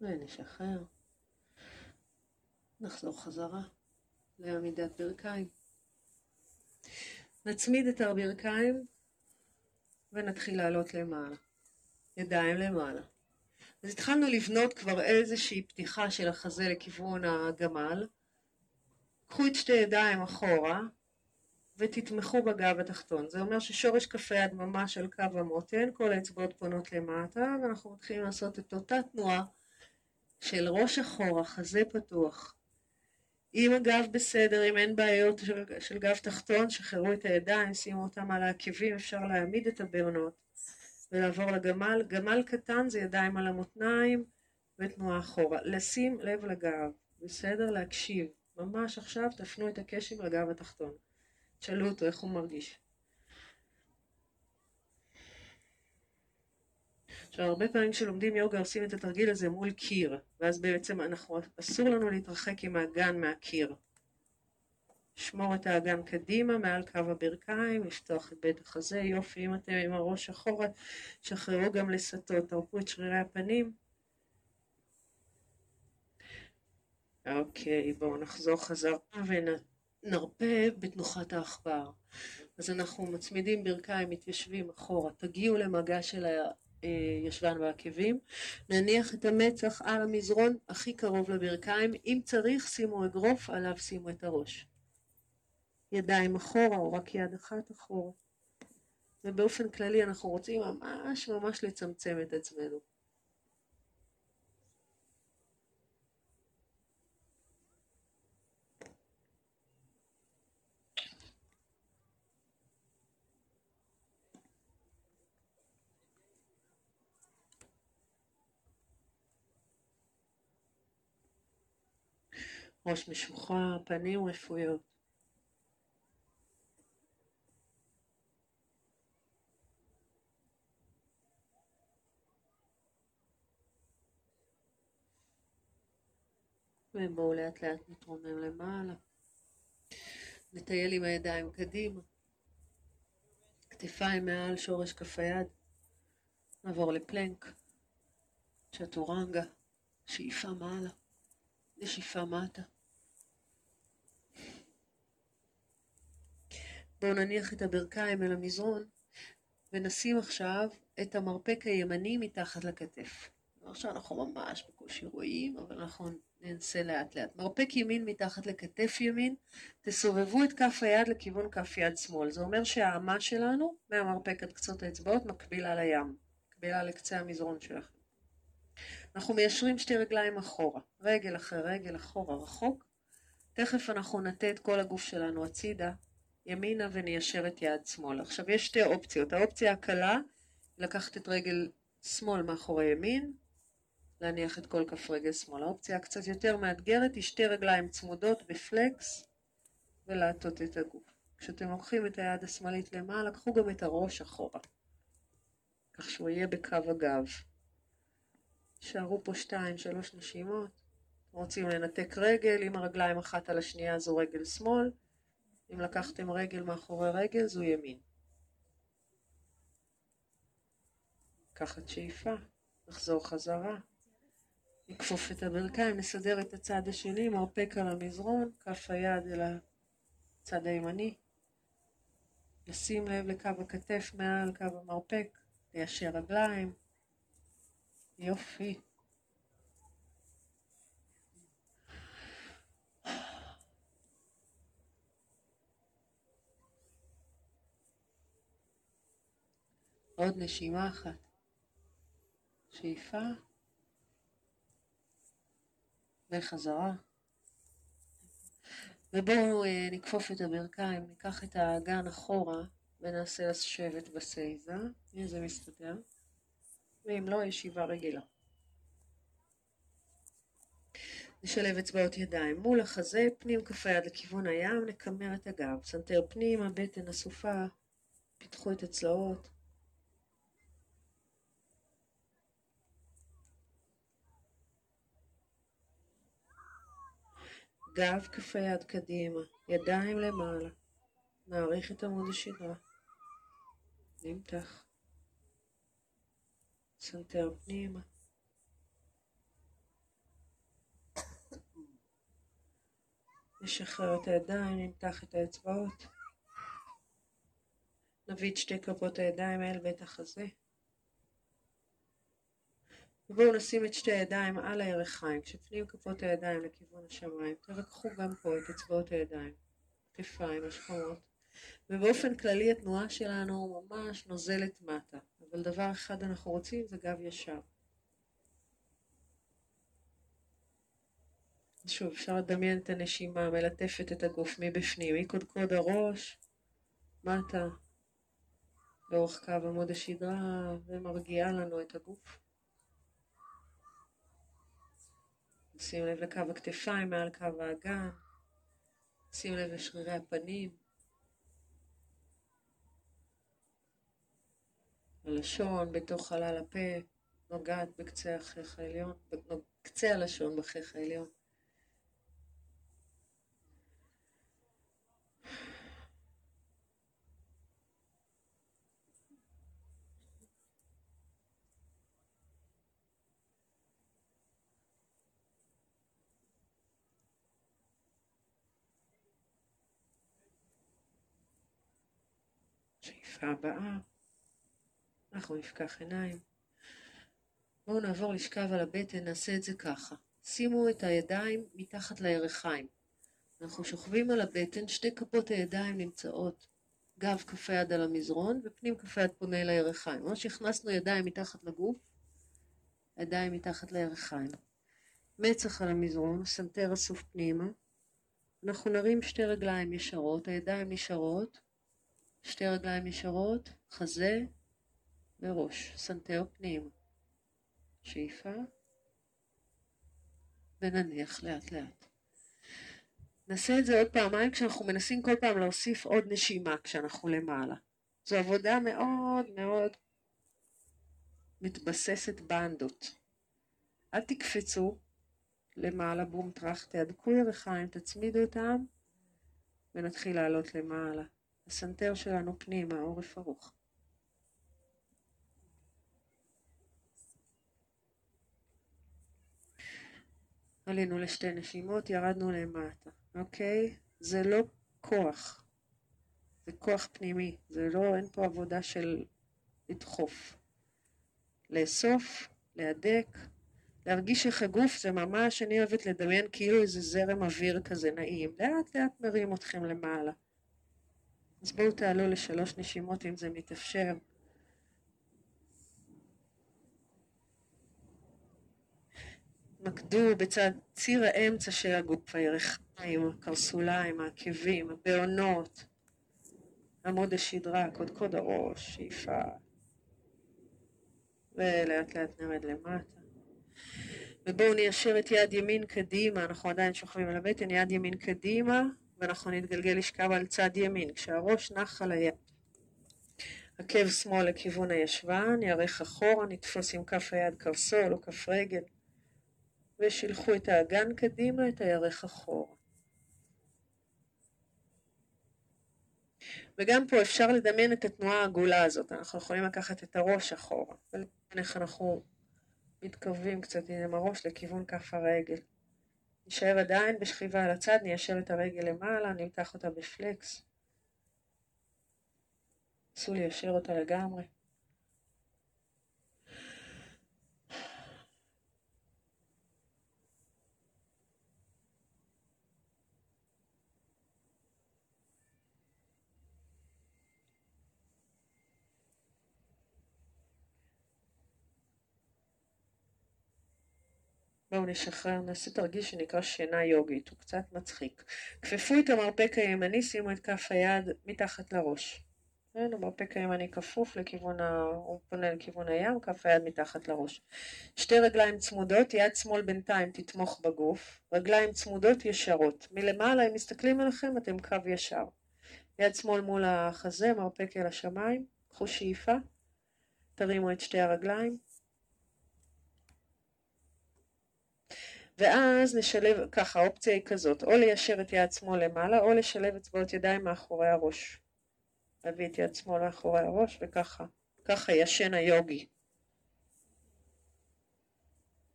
ונשחרר. נחזור חזרה לעמידת ברכיים. נצמיד את הברכיים ונתחיל לעלות למעלה. ידיים למעלה. אז התחלנו לבנות כבר איזושהי פתיחה של החזה לכיוון הגמל. קחו את שתי ידיים אחורה ותתמכו בגב התחתון. זה אומר ששורש כף היד ממש על קו המותן, כל האצבעות פונות למטה, ואנחנו מתחילים לעשות את אותה תנועה של ראש אחורה, חזה פתוח. אם הגב בסדר, אם אין בעיות של, של גב תחתון, שחררו את הידיים, שימו אותם על העקבים, אפשר להעמיד את הבעונות. ולעבור לגמל. גמל קטן זה ידיים על המותניים ותנועה אחורה. לשים לב לגב, בסדר? להקשיב. ממש עכשיו תפנו את הקשב לגב התחתון. תשאלו אותו איך הוא מרגיש. עכשיו הרבה פעמים כשלומדים יוגה עושים את התרגיל הזה מול קיר ואז בעצם אנחנו אסור לנו להתרחק עם האגן מהקיר לשמור את האגן קדימה מעל קו הברכיים, לפתוח את בית החזה, יופי, אם אתם עם הראש אחורה, שחררו גם לסטות, תרפו את שרירי הפנים. אוקיי, בואו נחזור חזרה ונרפה בתנוחת העכבר. אז אנחנו מצמידים ברכיים, מתיישבים אחורה, תגיעו למגע של הישבן והעקבים, נניח את המצח על המזרון הכי קרוב לברכיים, אם צריך שימו אגרוף, עליו שימו את הראש. ידיים אחורה או רק יד אחת אחורה. ובאופן כללי אנחנו רוצים ממש ממש לצמצם את עצמנו. ראש משוחרר, פנים רפויות. ובואו לאט לאט נתרומם למעלה. נטייל עם הידיים קדימה. כתפיים מעל שורש כף היד. נעבור לפלנק. צ'טורנגה. שאיפה מעלה. נשיפה מטה. בואו נניח את הברכיים אל המזרון ונשים עכשיו את המרפק הימני מתחת לכתף. עכשיו אנחנו ממש בקושי רואים, אבל אנחנו ננסה לאט לאט. מרפק ימין מתחת לכתף ימין, תסובבו את כף היד לכיוון כף יד שמאל. זה אומר שהאמה שלנו, מהמרפק עד קצות האצבעות, מקבילה לים, מקבילה לקצה המזרון שלכם. אנחנו מיישרים שתי רגליים אחורה, רגל אחרי רגל אחורה רחוק. תכף אנחנו נטה את כל הגוף שלנו הצידה, ימינה וניישר את יד שמאל. עכשיו יש שתי אופציות. האופציה הקלה, לקחת את רגל שמאל מאחורי ימין, להניח את כל כף רגל שמאל. האופציה הקצת יותר מאתגרת היא שתי רגליים צמודות בפלקס ולהטות את הגוף. כשאתם לוקחים את היד השמאלית למעלה, קחו גם את הראש אחורה, כך שהוא יהיה בקו הגב. שערו פה שתיים, שלוש נשימות. רוצים לנתק רגל, אם הרגליים אחת על השנייה זו רגל שמאל, אם לקחתם רגל מאחורי רגל זו ימין. לקחת שאיפה, לחזור חזרה. נכפוף את הברכיים, נסדר את הצד השני, מרפק על המזרון, כף היד אל הצד הימני. לשים לב לקו הכתף מעל קו המרפק, ליישר רגליים. יופי. עוד נשימה אחת. שאיפה. וחזרה. ובואו אה, נכפוף את הברכיים, ניקח את האגן אחורה ונעשה לשבת בסייזה, אם זה מסתדר, ואם לא, ישיבה רגילה. נשלב אצבעות ידיים מול החזה, פנים כף היד לכיוון הים, נקמר את הגב, סנטר פנימה, בטן אסופה, פיתחו את הצלעות. גב כף היד קדימה, ידיים למעלה. נאריך את עמוד השדרה. נמתח. סנטר פנימה. נשחרר את הידיים, נמתח את האצבעות. נביא את שתי כפות הידיים אל בית החזה. ובואו נשים את שתי הידיים על הירכיים, כשפנים כפות הידיים לכיוון השמיים, תרככו גם פה את אצבעות הידיים, כתפיים, השכמות, ובאופן כללי התנועה שלנו ממש נוזלת מטה, אבל דבר אחד אנחנו רוצים זה גב ישר. שוב, אפשר לדמיין את הנשימה מלטפת את הגוף מבפנים, מקודקוד הראש, מטה, לאורך קו עמוד השדרה, ומרגיעה לנו את הגוף. שים לב לקו הכתפיים מעל קו האגן, שים לב לשרירי הפנים, הלשון בתוך חלל הפה, נוגעת בקצה החך העליון, בקצה הלשון בחך העליון. שאיפה הבאה, אנחנו נפקח עיניים. בואו נעבור לשכב על הבטן, נעשה את זה ככה. שימו את הידיים מתחת לירכיים. אנחנו שוכבים על הבטן, שתי כפות הידיים נמצאות גב כף היד על המזרון ופנים כף היד פונה אל הירכיים. ממש הכנסנו ידיים מתחת לגוף, ידיים מתחת לירכיים. מצח על המזרון, סנטר אסוף פנימה. אנחנו נרים שתי רגליים ישרות, הידיים נשארות, שתי רגליים ישרות, חזה וראש, סנטר פנימה. שאיפה, ונניח לאט לאט. נעשה את זה עוד פעמיים כשאנחנו מנסים כל פעם להוסיף עוד נשימה כשאנחנו למעלה. זו עבודה מאוד מאוד מתבססת באנדות. אל תקפצו למעלה בום טראח, תהדקו ירחיים, תצמידו אותם ונתחיל לעלות למעלה. הסנטר שלנו פנימה, עורף ארוך. עלינו לשתי נשימות, ירדנו למטה, אוקיי? זה לא כוח, זה כוח פנימי, זה לא, אין פה עבודה של לדחוף. לאסוף, להדק, להרגיש איך הגוף זה ממש, אני אוהבת לדמיין כאילו איזה זרם אוויר כזה נעים, לאט לאט מרים אתכם למעלה. אז בואו תעלו לשלוש נשימות אם זה מתאפשר. התמקדו בצד ציר האמצע של הגוף, הירכיים, הקרסוליים, העקבים, הבעונות, עמוד השדרה, קודקוד הראש, שאיפה, ולאט לאט נרד למטה. ובואו ניישר את יד ימין קדימה, אנחנו עדיין שוכבים על הבטן, יד ימין קדימה, ואנחנו נתגלגל לשכב על צד ימין, כשהראש נח על היד. עקב שמאל לכיוון הישבן, ירך אחורה, נתפוס עם כף היד קרסול או כף רגל. ושילחו את האגן קדימה, את הירך אחורה. וגם פה אפשר לדמיין את התנועה העגולה הזאת, אנחנו יכולים לקחת את הראש אחורה, ולדמיין איך אנחנו מתקרבים קצת עם הראש לכיוון כף הרגל. נשאר עדיין בשכיבה על הצד, ניישר את הרגל למעלה, נמתח אותה בפלקס. נסו ליישר אותה לגמרי. בואו נשחרר, נעשה תרגיל שנקרא שינה יוגית, הוא קצת מצחיק. כפפו את המרפק הימני, שימו את כף היד מתחת לראש. כן, המרפק הימני כפוף לכיוון, ה... הוא פונה לכיוון הים, כף היד מתחת לראש. שתי רגליים צמודות, יד שמאל בינתיים תתמוך בגוף, רגליים צמודות ישרות. מלמעלה, אם מסתכלים עליכם, אתם קו ישר. יד שמאל מול החזה, מרפק אל השמיים, קחו שאיפה, תרימו את שתי הרגליים. ואז נשלב, ככה, האופציה היא כזאת, או ליישר את יד שמאל למעלה, או לשלב אצבעות ידיים מאחורי הראש. להביא את יד שמאל מאחורי הראש, וככה, ככה ישן היוגי.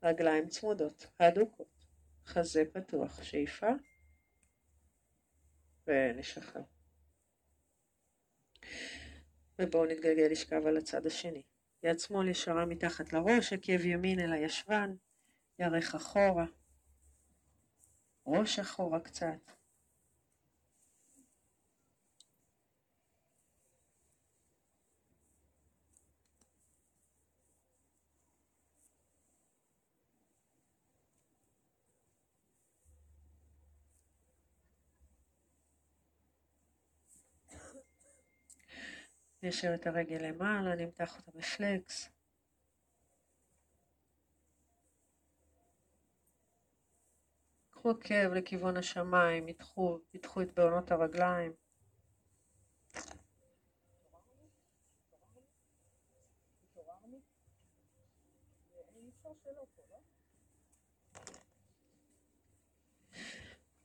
רגליים צמודות, הדוקות, חזה פתוח, שאיפה, ונשחרר. ובואו נתגלגל לשכב על הצד השני. יד שמאל ישרה מתחת לראש, עקב ימין אל הישבן. ירך אחורה, ראש אחורה קצת. נשאר את הרגל למעלה, נמתח אותה בפלקס. קחו עקב לכיוון השמיים, ידחו, ידחו את בעונות הרגליים.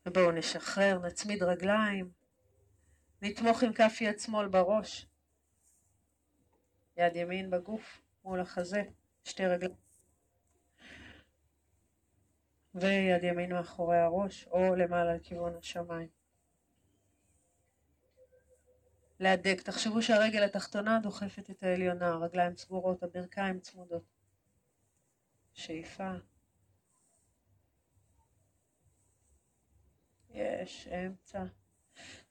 ובואו נשחרר, נצמיד רגליים, נתמוך עם כף יד שמאל בראש, יד ימין בגוף מול החזה, שתי רגליים. ויד ימין מאחורי הראש או למעלה לכיוון השמיים. להדק, תחשבו שהרגל התחתונה דוחפת את העליונה, הרגליים סגורות, הברכיים צמודות. שאיפה. יש, אמצע.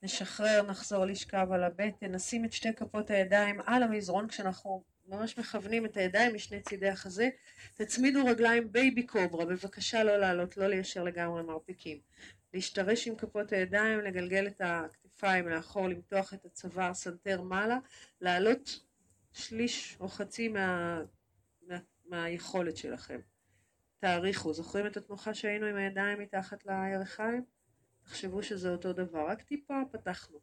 נשחרר, נחזור לשכב על הבטן, נשים את שתי כפות הידיים על המזרון כשאנחנו ממש מכוונים את הידיים משני צידי החזה. תצמידו רגליים baby cobra, בבקשה לא לעלות, לא ליישר לגמרי מרפקים. להשתרש עם כפות הידיים, לגלגל את הכתפיים לאחור, למתוח את הצוואר סנטר מעלה, לעלות שליש או חצי מה, מה, מהיכולת שלכם. תעריכו, זוכרים את התנוחה שהיינו עם הידיים מתחת לירכיים? תחשבו שזה אותו דבר, רק טיפה פתחנו,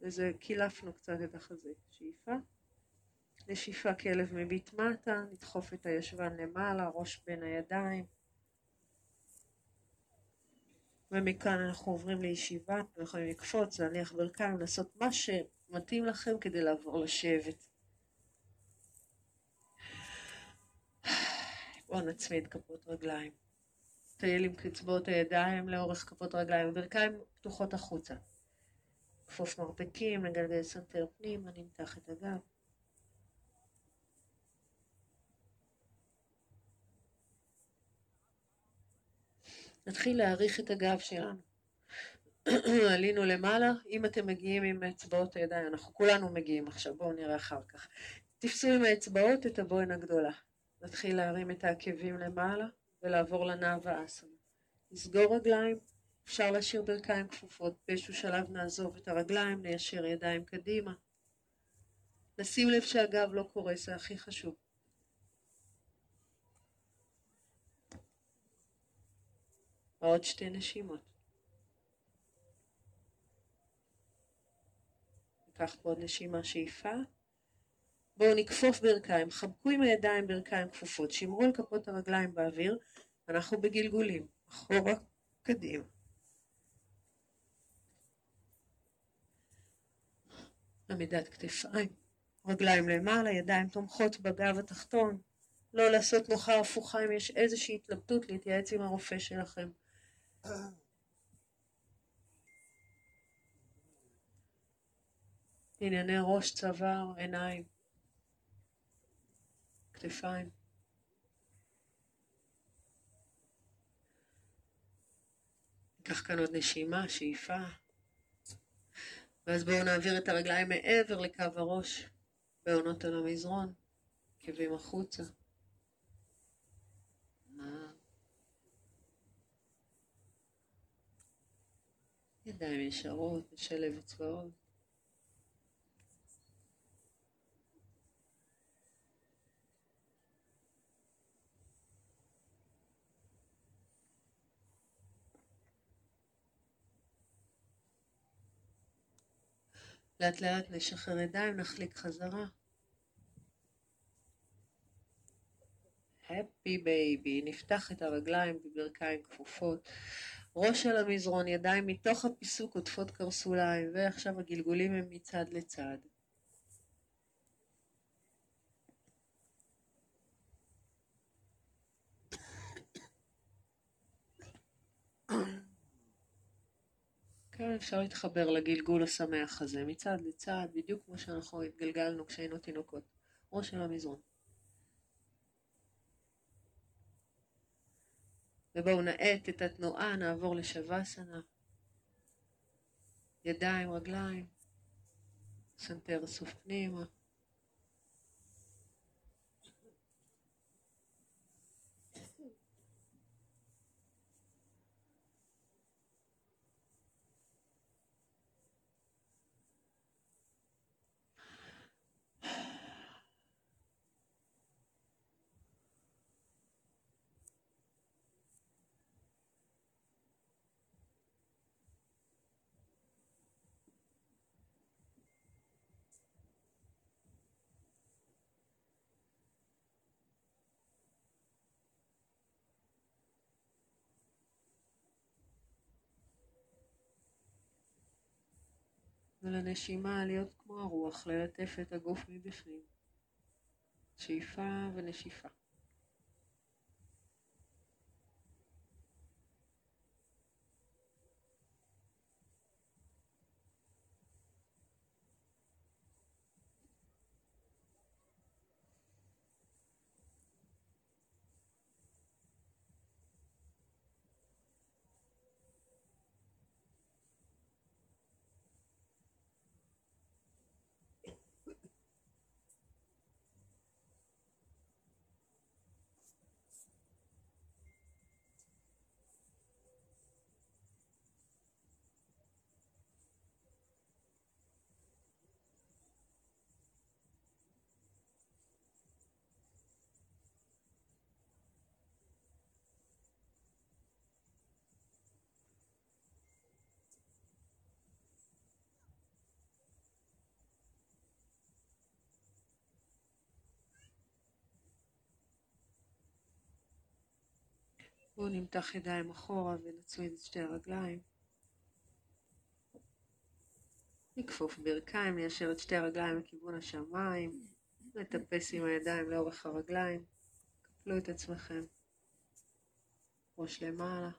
וזה קילפנו קצת את החזה. שאיפה, נשיפה כלב מביט מטה, נדחוף את הישבן למעלה, ראש בין הידיים. ומכאן אנחנו עוברים לישיבה, אתם יכולים לקפוץ, להניח ברכיים, לעשות מה שמתאים לכם כדי לעבור לשבת. בואו נצמיד כפות רגליים. טייל עם קצבאות הידיים לאורך כפות רגליים, ברכיים פתוחות החוצה. כפוף מרפקים, נגלגל סנטר פנימה, נמתח את הגב. נתחיל להאריך את הגב שלנו. עלינו למעלה, אם אתם מגיעים עם אצבעות הידיים, אנחנו כולנו מגיעים עכשיו, בואו נראה אחר כך. תפסו עם האצבעות את הבוהן הגדולה. נתחיל להרים את העקבים למעלה ולעבור לנאו האסנה. נסגור רגליים, אפשר להשאיר ברכיים כפופות, באיזשהו שלב נעזוב את הרגליים, ניישר ידיים קדימה. לשים לב שהגב לא קורס, זה הכי חשוב. עוד שתי נשימות. ניקח פה עוד נשימה שאיפה. בואו נכפוף ברכיים, חבקו עם הידיים ברכיים כפופות, שמרו על כפות הרגליים באוויר, אנחנו בגלגולים, אחורה, קדימה. עמידת כתפיים, רגליים למעלה, ידיים תומכות בגב התחתון, לא לעשות נוחה הפוכה אם יש איזושהי התלבטות, להתייעץ עם הרופא שלכם. ענייני ראש, צוואר, עיניים, כתפיים. ניקח כאן עוד נשימה, שאיפה. ואז בואו נעביר את הרגליים מעבר לקו הראש, בעונות על המזרון, עקבים החוצה. ידיים ישרות, נשלב אצבעות. לאט לאט נשחרר ידיים, נחליק חזרה. happy baby, נפתח את הרגליים בברכיים כפופות. ראש על המזרון, ידיים מתוך הפיסוק עוטפות קרסוליים, ועכשיו הגלגולים הם מצד לצד. כן, אפשר להתחבר לגלגול השמח הזה, מצד לצד, בדיוק כמו שאנחנו התגלגלנו כשהיינו תינוקות. ראש של המזרון. ובואו נאט את התנועה, נעבור לשווסנה. ידיים, רגליים, סנטר אסוף פנימה. ולנשימה להיות כמו הרוח, ללטף את הגוף מבפנים. שאיפה ונשיפה. בואו נמתח ידיים אחורה ונצמיד את שתי הרגליים. נכפוף ברכיים, ניישר את שתי הרגליים לכיוון השמיים, נטפס עם הידיים לאורך הרגליים, קפלו את עצמכם, ראש למעלה,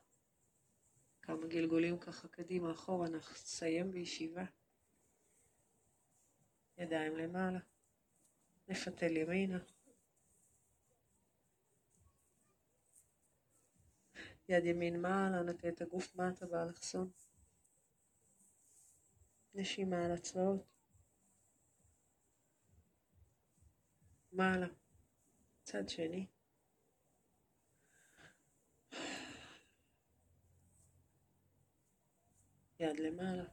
כמה גלגולים ככה קדימה אחורה, נסיים בישיבה, ידיים למעלה, נפתל ימינה. יד ימין מעלה, נטה את הגוף מטה באלכסון. נשימה על הצבעות. מעלה, צד שני. יד למעלה.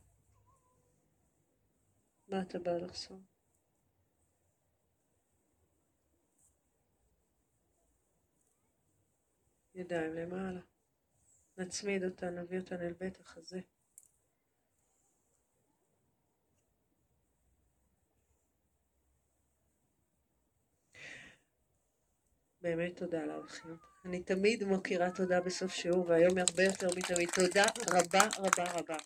מטה באלכסון. ידיים למעלה. נצמיד אותה, נביא אותה אל בית החזה. באמת תודה על הארכיות. אני תמיד מוקירה תודה בסוף שיעור, והיום הרבה יותר מתמיד. תודה רבה רבה רבה.